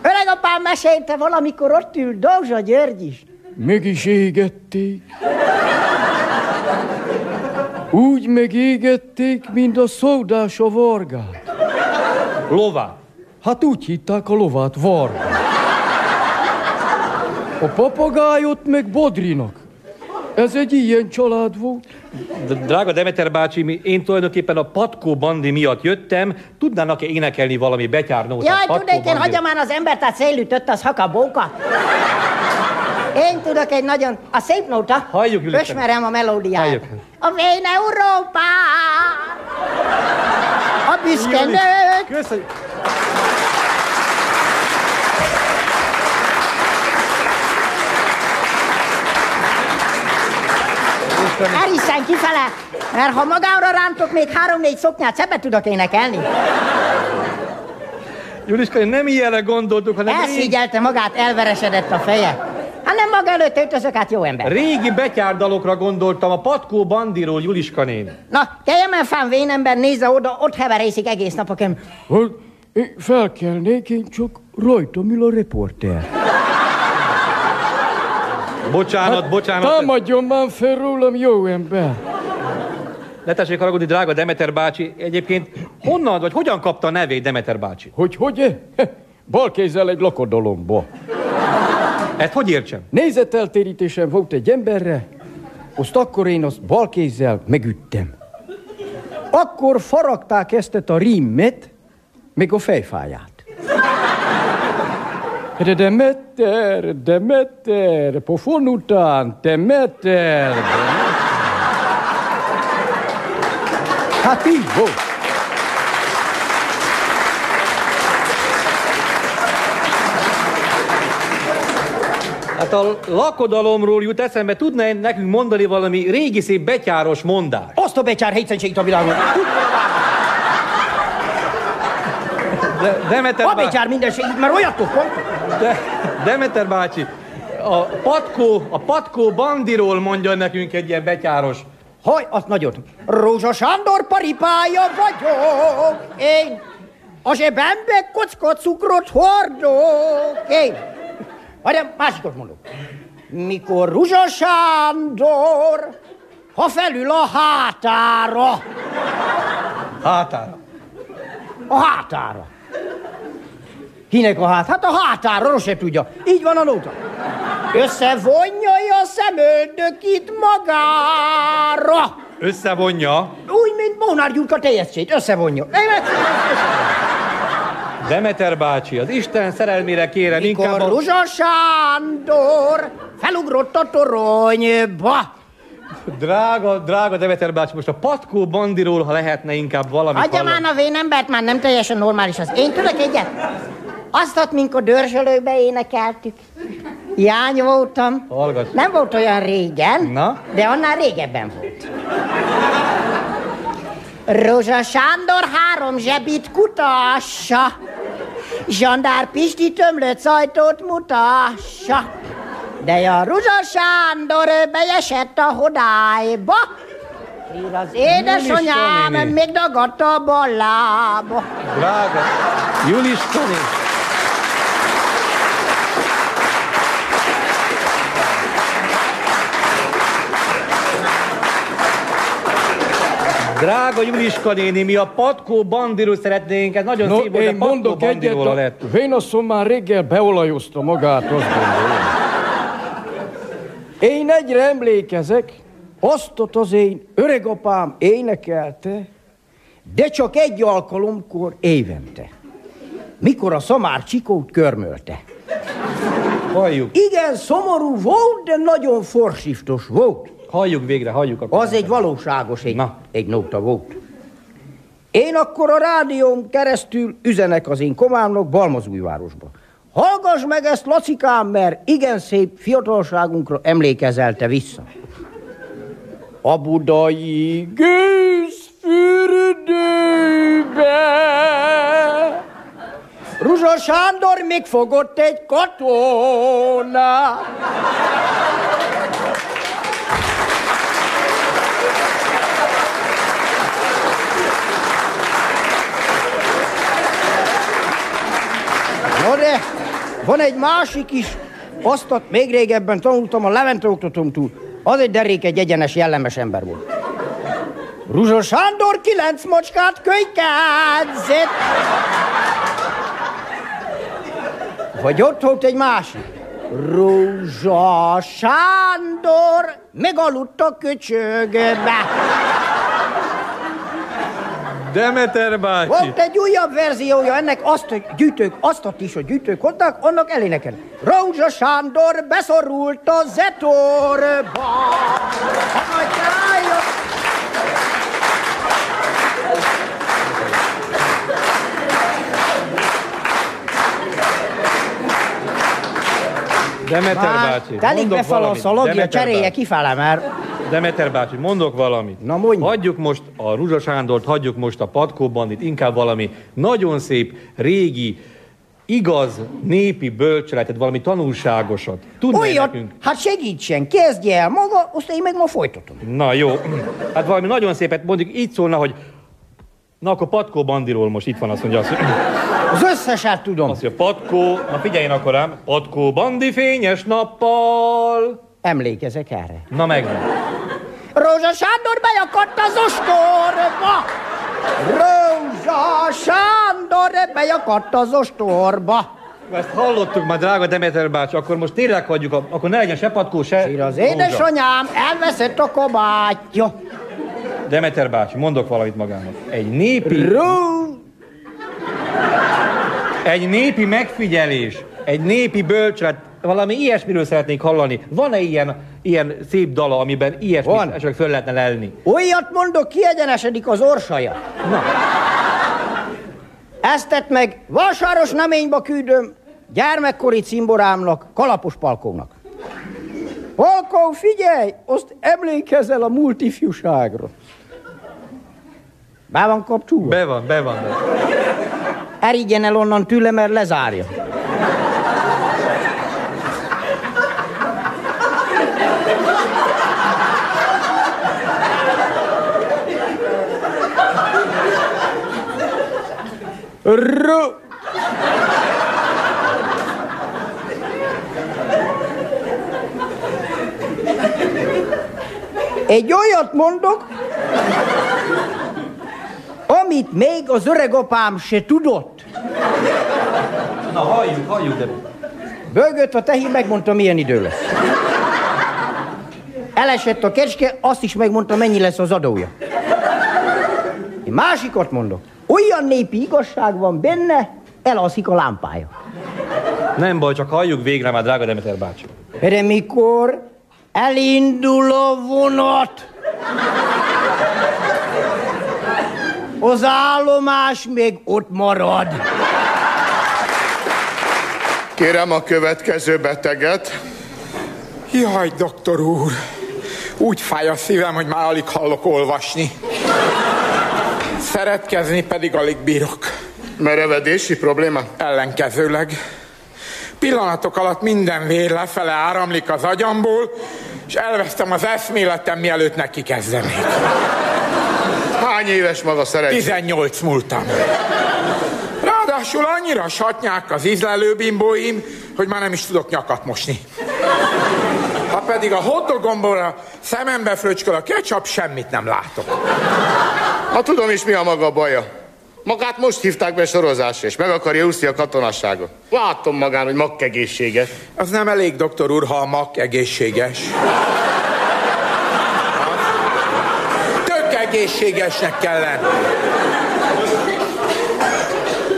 Öreg apám mesélte valamikor ott ül Dózsa György is. Meg is égették. Úgy megégették, mint a szódás a vargát. Lovát? Hát úgy hitták a lovát varga. A papagájot meg Bodrinak. Ez egy ilyen család volt. Drága Demeter bácsi, mi- én tulajdonképpen a Patkó Bandi miatt jöttem. Tudnának-e énekelni valami betyárnót? Jaj, tudnék én, hagyja már az embert, tehát szélütött, az hakabóka. Én tudok egy nagyon... A szép nóta. Halljuk, Juliska. Ösmerem a melódiát. Halljuk. A vén Európá! A büszke Jaj, nők! Köszönjük. Eriszen kifele, mert ha magámra rántok, még három-négy szoknyát szebbet tudok énekelni. Juliska, nem ilyenre gondoltuk, hanem Elszígyelte magát, elveresedett a feje. Hát nem maga előtt öltözök, hát jó ember. régi betyárdalokra gondoltam, a Patkó Bandiról, Juliska néni. Na, keljen már fán, vén ember, nézze oda, ott heverészik egész nap a kem. Hát, én felkelnék, én csak rajtam ül a reporter. Bocsánat, bocsánat. Támadjon már fel rólam, jó ember. Ne tessék haragudni, drága Demeter bácsi. Egyébként honnan, vagy hogyan kapta a nevét Demeter bácsi? Hogy hogy? Bal kézzel egy lakodalomba. Ezt hogy értsem? Nézeteltérítésen volt egy emberre, azt akkor én azt bal kézzel megüttem. Akkor faragták ezt a rímet, meg a fejfáját. De Demeter, Demeter, pofon után, Demeter. Demeter. Hát így volt. Hát a lakodalomról jut eszembe, tudna -e nekünk mondani valami régi szép betyáros mondást? Azt a becsár hétszentségét a világon. De, Demeter A becsár mindenség, mert olyat tud pont. De, Demeter bácsi, a patkó, a patkó bandiról mondja nekünk egy ilyen betyáros. Haj, azt nagyot. Rózsa Sándor paripája vagyok, én. A zsebembe kocka cukrot hordok, én. Várjál, másikot mondok. Mikor Ruzsa Sándor, ha felül a hátára, Hátára. a hátára. Kinek a hát? Hát a rossz se tudja. Így van a nóta. Összevonja a szemöldökit magára. Összevonja. Úgy, mint Mónár Gyurka teljesztét, összevonja. Demeter bácsi, az Isten szerelmére kérem, Mikor inkább a... Ruzsa Sándor felugrott a toronyba. Drága, drága Demeter bácsi, most a patkó bandiról, ha lehetne inkább valamit Hagyja már a vén embert, már nem teljesen normális az. Én tudok egyet? Azt ott, mikor dörzsölőbe énekeltük. Jány voltam. Hallgass. Nem volt olyan régen, Na? de annál régebben volt. Rózsa Sándor három zsebit kutassa. Zsandár Pisti tömlött szajtót mutassa, de a Ruzsa Sándor beesett a hodályba. Ír az édesanyám még dagadta a ballába. Drága Juliska Drága Juliska néni, mi a patkó bandiról szeretnénk, ez nagyon No, szép volt, de patkó mondok egyet, a lett. vénasszony már reggel beolajozta magát, azt gondolom. Én egyre emlékezek, azt ott az én öregapám énekelte, de csak egy alkalomkor évente. Mikor a szamár csikót körmölte. Halljuk. Igen, szomorú volt, de nagyon forsiftos volt. Halljuk végre, halljuk akkor. Az egy valóságos, egy, Na. egy nóta volt. Én akkor a rádión keresztül üzenek az én komámnak Balmazújvárosba. Hallgass meg ezt, Lacikám, mert igen szép fiatalságunkra emlékezelte vissza. A budai gőzfürdőbe Ruzsa Sándor még fogott egy katonát. De, van egy másik is, azt ott még régebben tanultam a Levente oktatómtól. Az egy derék, egy egyenes, jellemes ember volt. Ruzsa Sándor kilenc macskát kölykedzett. Vagy ott volt egy másik. Ruzsa Sándor megaludt a köcsögbe. Demeter bácsi. Volt egy újabb verziója ennek, azt, hogy gyűjtők, azt is, hogy gyűjtők hozták, annak eléneken. Rózsa Sándor beszorult a zetorba. Demeter Már bácsi, telik mondok befele a szalagja, cserélje kifele, mert... Demeter bácsi, mondok valamit. Na mondj. Hagyjuk most a Ruzsa Sándort, hagyjuk most a patkóban, itt inkább valami nagyon szép, régi, igaz, népi bölcseletet, valami tanulságosat. Tudná Olyat, nekünk? hát segítsen, kezdje el maga, azt én meg ma folytatom. Na jó, hát valami nagyon szépet, mondjuk így szólna, hogy Na akkor Patkó Bandiról most itt van, azt mondja, azt, Az összeset tudom. azt mondja, Patkó, na figyeljen akkor rám, Patkó Bandi fényes nappal. Emlékezek erre. Na megvan. Rózsa Sándor bejakadt az ostorba. Rózsa Sándor bejakadt az ostorba. Ezt hallottuk már, drága Demeter bácsi, akkor most tényleg hagyjuk, a- akkor ne legyen se Patkó, se Sír az édesanyám elveszett a kabátja. Demeter bácsi, mondok valamit magának. Egy népi... Egy népi megfigyelés, egy népi bölcslet, valami ilyesmiről szeretnék hallani. Van-e ilyen, ilyen szép dala, amiben ilyesmit Van. esetleg föl lehetne lelni? Olyat mondok, kiegyenesedik az orsaja. Na. Ezt tett meg Vasáros neményba küldöm gyermekkori cimborámnak, Kalapos Palkónak. Palkó, figyelj, azt emlékezel a múlt ifjúságra. Be van kapcsolva? Be van, be van. Erigyen el onnan tőle, mert lezárja. Ru- Egy olyat mondok, amit még az öreg apám se tudott. Na halljuk, halljuk, de... Bögött a tehén, megmondta, milyen idő lesz. Elesett a kecske, azt is megmondta, mennyi lesz az adója. Én másikat mondok. Olyan népi igazság van benne, elalszik a lámpája. Nem baj, csak halljuk végre már, drága Demeter bácsi. De mikor elindul a vonat, az állomás még ott marad. Kérem a következő beteget. Jaj, doktor úr, úgy fáj a szívem, hogy már alig hallok olvasni. Szeretkezni pedig alig bírok. Merevedési probléma? Ellenkezőleg. Pillanatok alatt minden vér lefele áramlik az agyamból, és elvesztem az eszméletem, mielőtt neki kezdenék. Hány éves maga szerencsé? 18 múltam. Ráadásul annyira satnyák az ízlelőbimbóim, hogy már nem is tudok nyakat mosni. Ha pedig a hotdogomból a szemembe fröcsköl a ketchup, semmit nem látok. Ha tudom is, mi a maga baja. Magát most hívták be sorozásra, és meg akarja úszni a katonasságot. Látom magán, hogy mak egészséges. Az nem elég, doktor úr, ha a mak egészséges. Tök egészségesnek kell lenni.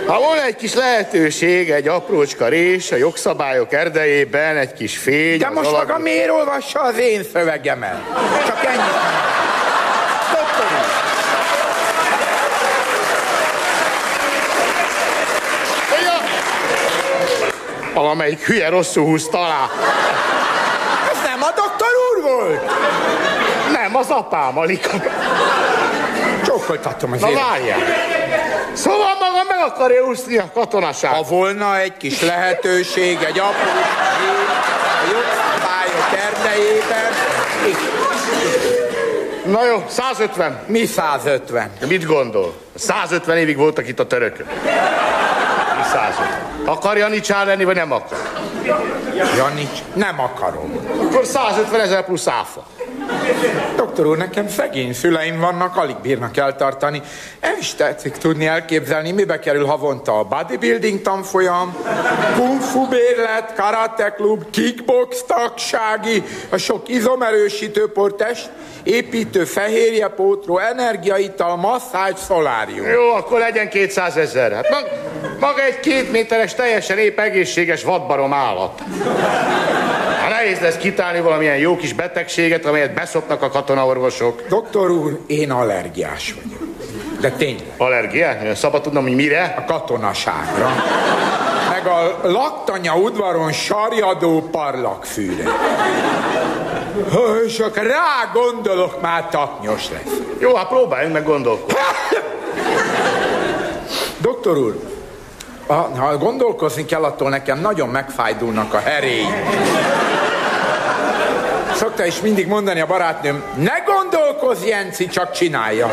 Ha volna egy kis lehetőség, egy aprócska rés a jogszabályok erdejében, egy kis fény... De most alak- maga miért olvassa az én szövegemet? Csak ennyit. Doktor úr. Valamelyik hülye rosszul húzta alá. Ez nem a doktor úr volt? Nem, az apám, Alika. Csókoltatom az Na várjál. Szóval maga meg akarja úszni a katonaság. Ha volna egy kis lehetőség, egy apró a jogszabályok erdejében, Na jó, 150. mi 150? De mit gondol? 150 évig voltak itt a törökök. 150? Akar Janicsán lenni, vagy nem akar? Janics, nem akarom. Akkor 150 ezer plusz áfa. Doktor úr, nekem szegény szüleim vannak, alig bírnak eltartani. El is tetszik tudni elképzelni, mibe kerül havonta a bodybuilding tanfolyam, kung fu bérlet, karate klub, kickbox tagsági, a sok izomerősítőpor test, építő fehérjepótró, energiaital, masszázs, szolárium. Jó, akkor legyen 200 ezer. Hát mag, maga egy két méteres, teljesen épp egészséges vadbarom állat. Hát nehéz lesz kitálni valamilyen jó kis betegséget, amelyet beszopnak a katonaorvosok. Doktor úr, én allergiás vagyok. De tényleg. Allergia? Szabad tudnom, hogy mire? A katonaságra. Meg a laktanya udvaron sarjadó parlagfűre. Akkor rá gondolok, már taknyos lesz. Jó, hát próbáljunk meg gondolkodni. Doktor úr, ha, ha gondolkozni kell, attól nekem nagyon megfájdulnak a heréi. Szokta is mindig mondani a barátnőm, ne gondolkozz, Jenci, csak csinálja.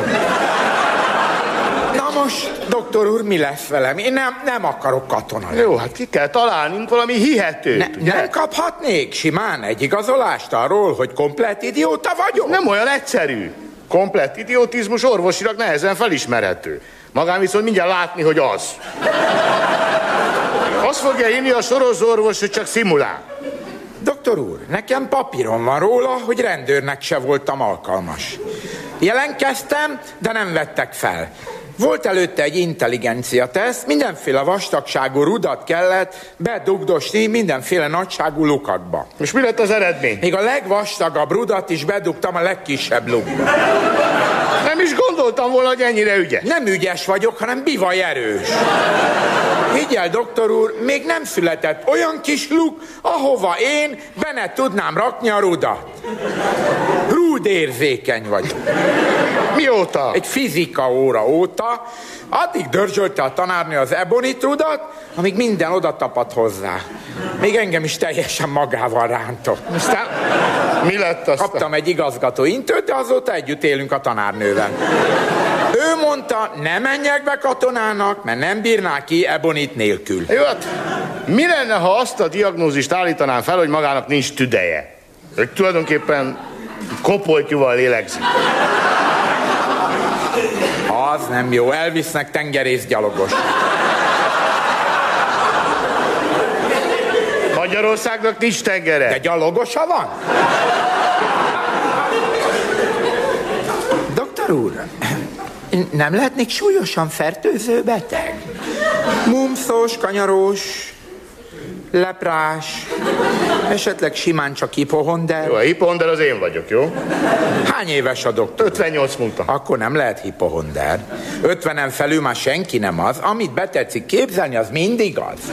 Na most, doktor úr, mi lesz velem? Én nem, nem akarok katona lenni. Jó, hát ki kell találnunk valami hihetőt. Ne, nem kaphatnék simán egy igazolást arról, hogy komplet idióta vagyok? Nem olyan egyszerű. Komplett idiotizmus orvosilag nehezen felismerhető. Magán viszont mindjárt látni, hogy az. Azt fogja hinni a sorozorvos, hogy csak szimulál. Doktor úr, nekem papírom van róla, hogy rendőrnek se voltam alkalmas. Jelentkeztem, de nem vettek fel. Volt előtte egy intelligencia teszt, mindenféle vastagságú rudat kellett bedugdosni mindenféle nagyságú lukakba. És mi lett az eredmény? Még a legvastagabb rudat is bedugtam a legkisebb lukba. Nem is gondoltam volna, hogy ennyire ügyes. Nem ügyes vagyok, hanem bivaj erős. Higgyel, doktor úr, még nem született olyan kis luk, ahova én benne tudnám rakni a rudat. Rúdérzékeny vagyok. Mióta? Egy fizika óra óta. Addig dörzsölte a tanárnő az ebonit rudat, amíg minden oda tapadt hozzá. Még engem is teljesen magával rántott. Aztán Mi lett aztán? kaptam egy igazgató intőt, de azóta együtt élünk a tanárnővel. Ő mondta, ne menjek be katonának, mert nem bírná ki ebonit nélkül. Jó, hát mi lenne, ha azt a diagnózist állítanám fel, hogy magának nincs tüdeje? Hogy tulajdonképpen kopoltyúval lélegzik. Az nem jó, elvisznek tengerészgyalogos. Magyarországnak nincs tengere. De gyalogosa van? Doktor úr, nem lehetnék súlyosan fertőző beteg? Mumszos, kanyarós, leprás, esetleg simán csak hipohonder. Jó, a hipohonder az én vagyok, jó? Hány éves a doktor? 58 múlta. Akkor nem lehet hipohonder. 50-en felül már senki nem az. Amit betetszik képzelni, az mindig az.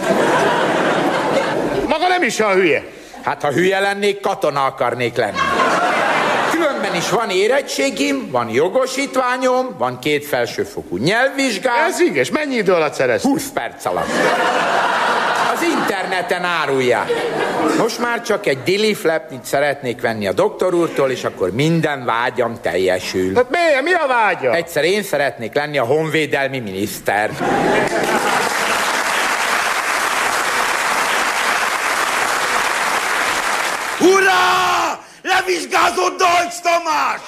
Maga nem is a hülye. Hát ha hülye lennék, katona akarnék lenni. Igenis, van érettségim, van jogosítványom, van két felsőfokú nyelvvizsgám. Ez igaz, mennyi idő alatt szerezted? 20 perc alatt. Az interneten árulják. Most már csak egy dili flapnit szeretnék venni a doktor úrtól, és akkor minden vágyam teljesül. Hát mi, mi a vágya? Egyszer én szeretnék lenni a honvédelmi miniszter. Hurrá! Levizsgázott Dolcs Tamás!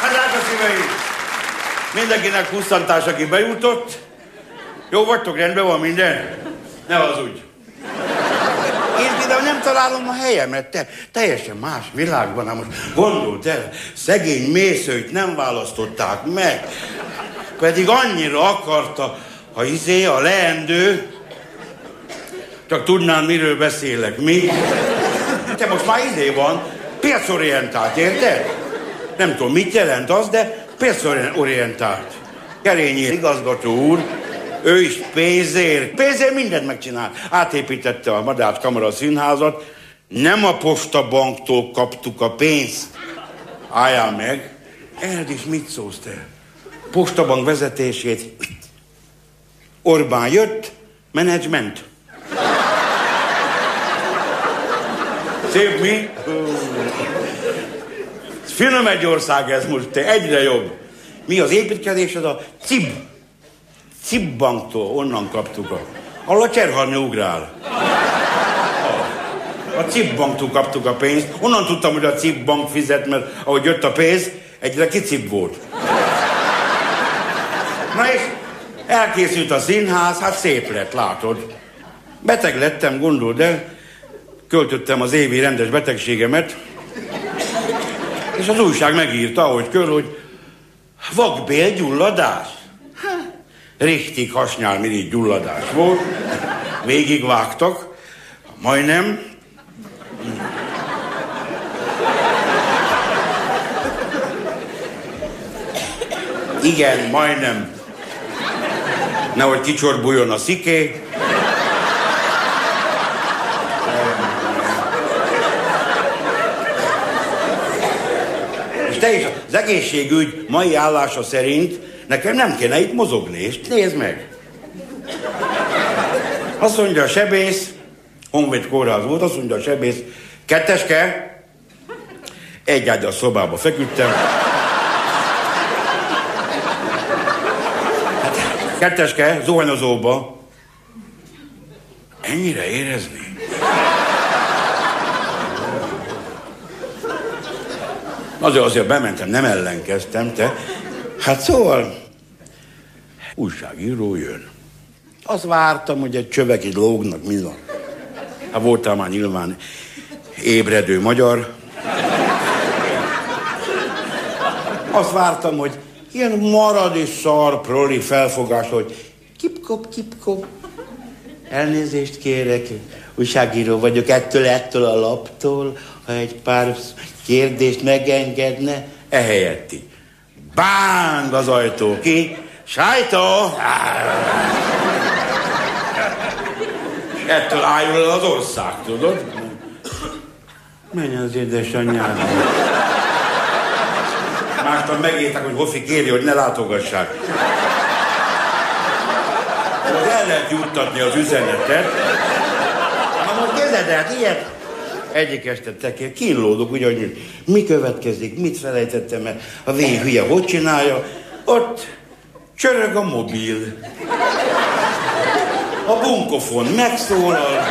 Hát drága szíveim! Mindenkinek pusztantás, aki bejutott. Jó vagytok, rendben van minden? Ne az úgy. Én például nem találom a helyemet, te teljesen más világban. Na most gondold el, szegény mészőt nem választották meg. Pedig annyira akarta, ha izé, a leendő, csak tudnám, miről beszélek, mi? Te most már izé van, piacorientált, érted? Nem tudom, mit jelent az, de piacorientált. Kerényi igazgató úr, ő is pénzért, pénzért mindent megcsinált. Átépítette a Madách Kamara színházat, nem a postabanktól kaptuk a pénzt. Álljál meg. Erd is mit szólsz te? Postabank vezetését. Orbán jött, menedzsment. Szép mi? Finom egy ország ez most, te egyre jobb. Mi az építkezés? Az a CIB. CIB banktól, onnan kaptuk a... Ahol a cserhalmi ugrál. A CIB banktól kaptuk a pénzt. Onnan tudtam, hogy a CIB bank fizet, mert ahogy jött a pénz, egyre kicib volt. Na és elkészült a színház, hát szép lett, látod. Beteg lettem, gondold el, költöttem az évi rendes betegségemet, és az újság megírta, hogy kör, hogy vakbélgyulladás. Richtig hasnyálmirigy gyulladás volt. Végigvágtak, majdnem. Igen, majdnem. Nehogy kicsorbuljon a sziké. És te is az egészségügy mai állása szerint nekem nem kéne itt mozogni, és nézd meg. Azt mondja a sebész, Honvéd kórház volt, azt mondja a sebész, ketteske, egy ágy a szobába feküdtem. Ketteske, zuhanyozóba. Ennyire érezni? Azért azért bementem, nem ellenkeztem, te. Hát szóval, újságíró jön. Azt vártam, hogy egy csövek így lógnak, mi van. Hát voltál már nyilván ébredő magyar. Azt vártam, hogy ilyen maradi szar proli felfogás, hogy kipkop, kipkop. Elnézést kérek, újságíró vagyok ettől, ettől a laptól, ha egy pár kérdést megengedne, ehelyett. Báng az ajtó ki, sajtó! Ettől álljon el az ország, tudod? Menj az édesanyjád. Mástan megírták, hogy Hofi kéri, hogy ne látogassák. Hogy el lehet juttatni az üzenetet. Na most képzeld el, ilyet egyik este tekér, kínlódok, ugye, hogy mi következik, mit felejtettem el, a vén hülye hogy csinálja, ott csörög a mobil. A bunkofon megszólal.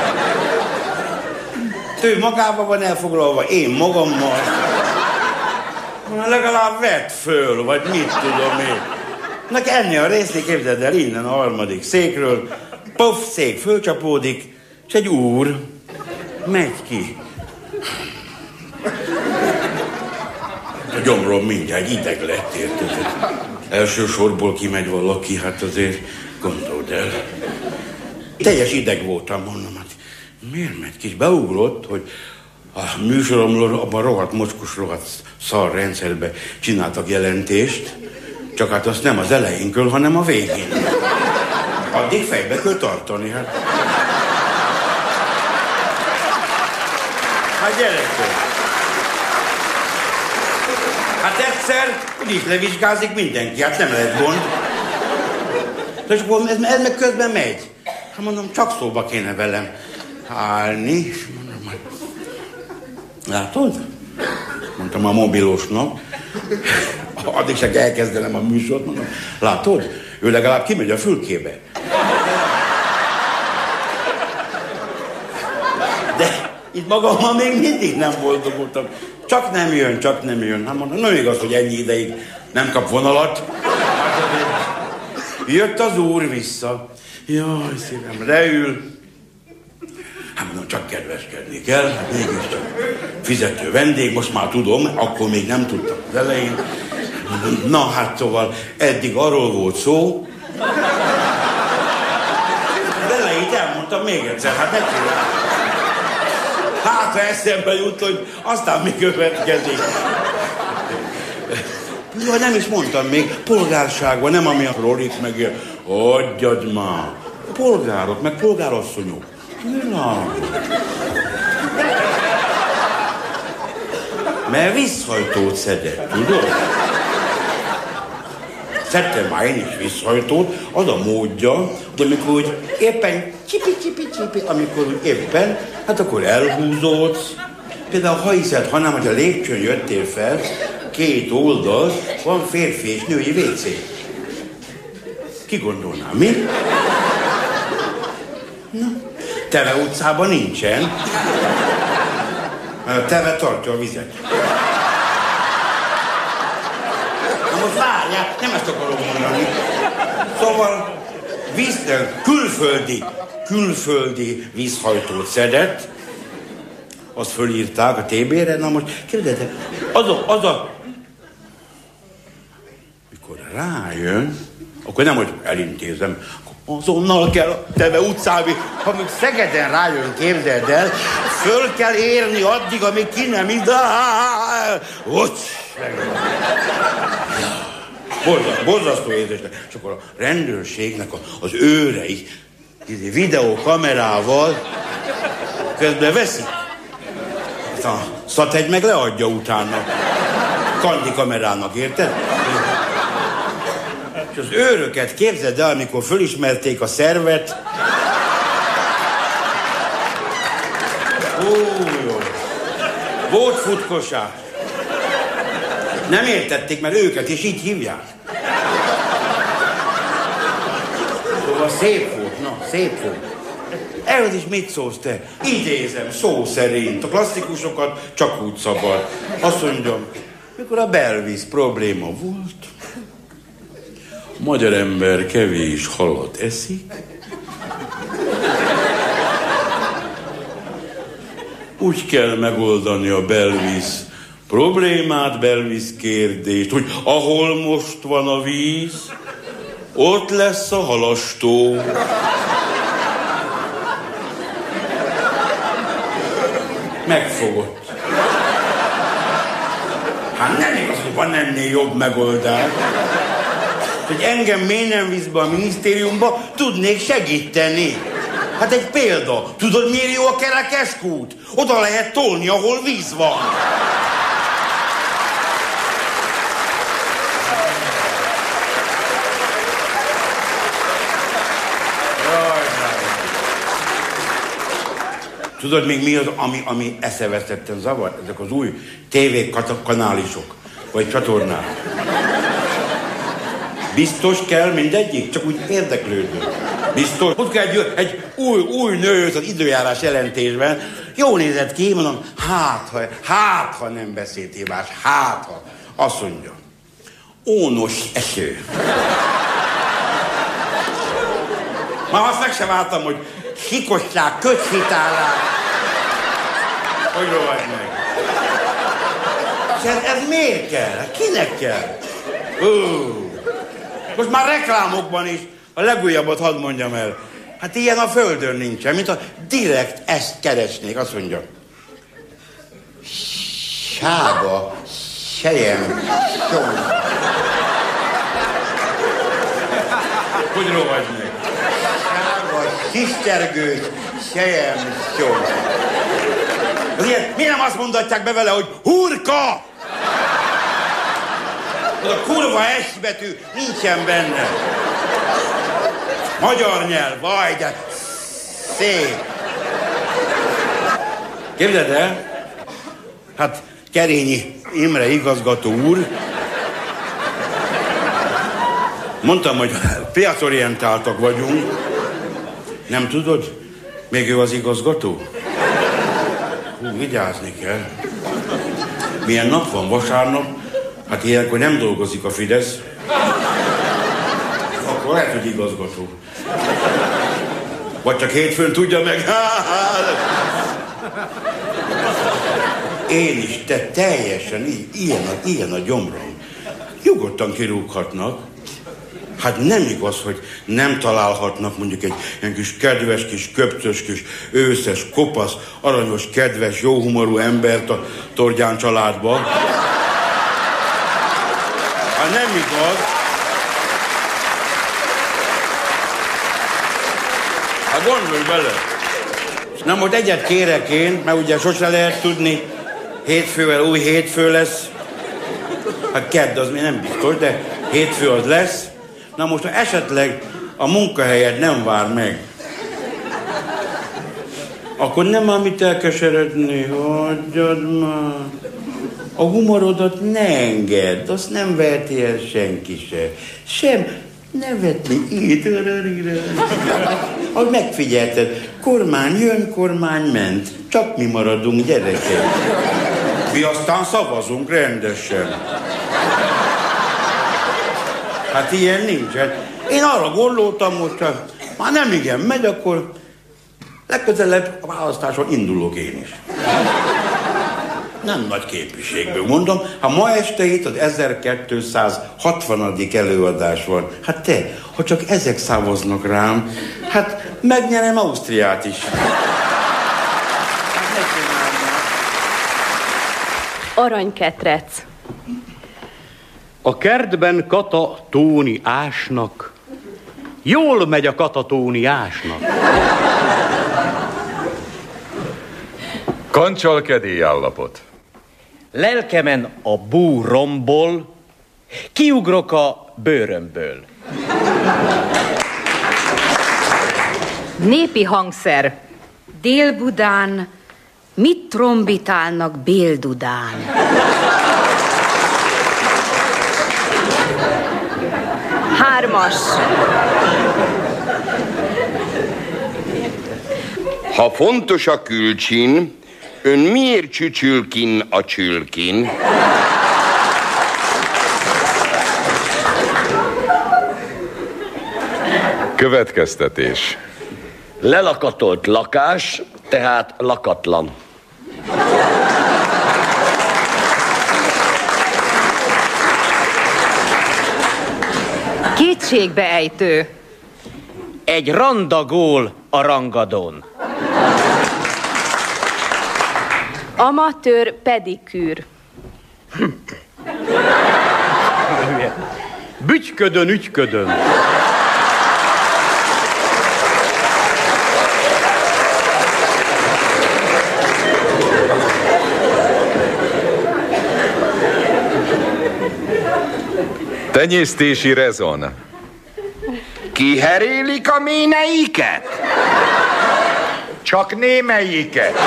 Ő magában van elfoglalva, én magammal. Na, legalább vett föl, vagy mit tudom én. Nek enni a részét, képzeld el, innen a harmadik székről, pof, szék fölcsapódik, és egy úr megy ki. A gyomrom mindjárt ideg lett, érted? Első sorból kimegy valaki, hát azért gondold el. Teljes ideg voltam, mondom, hát miért megy ki? Beugrott, hogy a műsoromról abban rohadt mocskos, rohadt szar rendszerbe csináltak jelentést, csak hát azt nem az elejénkről, hanem a végén. Addig fejbe kell tartani, hát. Hát gyerekek! Hát egyszer úgyis levizsgázik mindenki, hát nem lehet gond. De és akkor ez, ez meg közben megy. Hát mondom, csak szóba kéne velem állni. És mondom, látod? Mondtam a mobilosnak. Addig csak elkezdenem a műsort, mondom, látod? Ő legalább kimegy a fülkébe. De itt magammal még mindig nem boldogultam. Csak nem jön, csak nem jön. Hát mondom, nem igaz, hogy ennyi ideig nem kap vonalat. Jött az úr vissza. Jaj, szívem, leül. Hát mondom, csak kedveskedni kell, hát mégiscsak fizető vendég, most már tudom, akkor még nem tudtam az elején. Na hát szóval eddig arról volt szó, az elejét elmondtam még egyszer, hát ne csinálj. Hát, ha eszembe jut, hogy aztán mi következik. Jó, nem is mondtam még, polgárságban, nem ami a rolik meg Adjad már. Polgárok, meg polgárasszonyok. Na. Mert visszhajtót szedett, tudod? Szedtem már én is visszhajtót, az a módja, hogy amikor úgy éppen csipi, csipi, csipi, amikor úgy éppen, hát akkor elhúzódsz. Például ha hiszed, hanem, hogy a lépcsőn jöttél fel, két oldal van férfi és női WC. Ki gondolná, mi? Na, Teve utcában nincsen. Mert a teve tartja a vizet. Na most várjál, nem ezt akarom mondani. Szóval víztől külföldi, külföldi vízhajtót szedett, azt fölírták a TB-re, na most kérdezzetek, az a, az a, mikor rájön, akkor nem, hogy elintézem, azonnal kell a Teve utcába, ha még Szegeden rájön, képzeld el, föl kell érni addig, amíg ki nem ide. Ott. Borzasztó, borzasztó érzés. És akkor a rendőrségnek az őrei izé, videókamerával közben veszik. A szategy meg leadja utána. Kandi kamerának, érted? Az őröket képzeld el, amikor fölismerték a szervet. Ó, jó. Volt futkosás. Nem értették, mert őket is így hívják. Szóval szép volt, na, szép volt. Ehhez is mit szólsz te? Idézem, szó szerint. A klasszikusokat csak úgy szabad. Azt mondjam, mikor a belvíz probléma volt, magyar ember kevés halat eszik, úgy kell megoldani a belvíz problémát, belvíz kérdést, hogy ahol most van a víz, ott lesz a halastó. Megfogott. Hát nem igaz, hogy van ennél jobb megoldás. Hogy engem miért nem visz be a minisztériumba, tudnék segíteni. Hát egy példa. Tudod, miért jó a kerekes kút? Oda lehet tolni, ahol víz van. Tudod még mi az, ami, ami eszeveszetten zavar? Ezek az új tévékanálisok, vagy csatornák. Biztos kell mindegyik? Csak úgy érdeklődő. Biztos. Ott kell egy, egy új, új nő az időjárás jelentésben. Jó nézett ki, mondom, hát ha, hát ha nem beszélt hibás, hát ha. Azt mondja, ónos eső. Már azt meg sem álltam, hogy sikosság, köthitálás. Hogy rohadt meg? És ez, ez miért kell? Kinek kell? Ó. Most már reklámokban is a legújabbat hadd mondjam el. Hát ilyen a földön nincsen, mint a direkt ezt keresnék, azt mondja. Sága, sejem, som. Hogy rohagy meg? Sága, kisztergős, sejem, som. Miért nem azt mondatják be vele, hogy hurka? Az a kurva S betű nincsen benne. Magyar nyelv, vaj, de szép. Képzeld el, hát Kerényi Imre igazgató úr, mondtam, hogy piacorientáltak vagyunk. Nem tudod? Még ő az igazgató? Hú, vigyázni kell. Milyen nap van? Vasárnap? Hát ilyenkor nem dolgozik a Fidesz. Akkor lehet, hogy igazgató. Vagy csak hétfőn tudja meg. Én is, te teljesen így, ilyen a, ilyen a gyomrom. Nyugodtan kirúghatnak. Hát nem igaz, hogy nem találhatnak mondjuk egy ilyen kis kedves, kis köpcös, kis őszes, kopasz, aranyos, kedves, jóhumorú embert a Tordján családba. Hát nem igaz. Hát gondolj bele. Na most egyet kérek én, mert ugye sose lehet tudni, hétfővel új hétfő lesz. Hát kedd az még nem biztos, de hétfő az lesz. Na most, ha esetleg a munkahelyed nem vár meg, akkor nem ám mit elkeseredni, hagyjad már. A humorodat ne engedd, azt nem verti el senki se. Sem nevetni itt, ahogy megfigyelted, kormány jön, kormány ment. Csak mi maradunk, gyerekek. Mi aztán szavazunk rendesen. Hát ilyen nincs. Hát én arra gondoltam hogy már nem igen megy, akkor legközelebb a választáson indulok én is. Nem nagy képviségből mondom, ha ma este itt az 1260. előadás van, hát te, ha csak ezek szavaznak rám, hát megnyerem Ausztriát is. Aranyketrec. A kertben katatóni ásnak. Jól megy a katatóni ásnak. Kancsalkedély állapot. Lelkemen a bú rombol, kiugrok a bőrömből. Népi hangszer. Dél-Budán mit trombitálnak Béldudán? Hármas. Ha fontos a külcsin, ön miért csücsül kin a csülkin? Következtetés. Lelakatolt lakás, tehát lakatlan. Kétségbeejtő. Egy randagól a rangadón. Amatőr pedikűr. Bütyködön, ügyködön. Tenyésztési rezon. Kiherélik a méneiket? Csak némelyiket.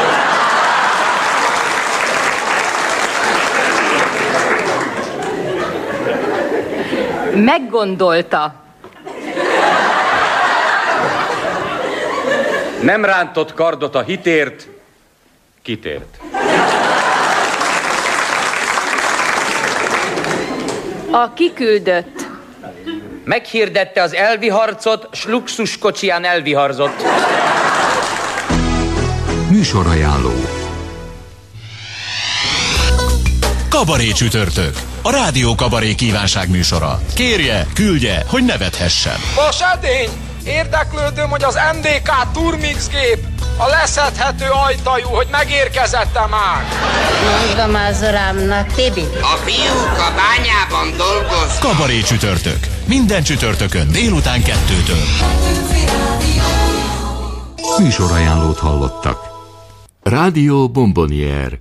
Meggondolta. Nem rántott kardot a hitért, kitért. A kiküldött. Meghirdette az elvi harcot, s luxuskocsiján elviharzott. Műsorajánló Kabaré csütörtök. A Rádió Kabaré kívánság műsora. Kérje, küldje, hogy nevethessen. Vas edény! Érdeklődöm, hogy az MDK Turmix gép a leszedhető ajtajú, hogy megérkezette már. Mondom az urámnak, Tibi. A fiúk a bányában dolgoz. Kabaré csütörtök. Minden csütörtökön délután kettőtől. Műsorajánlót hallottak. Rádió Bombonier,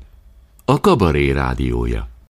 a kabaré rádiója.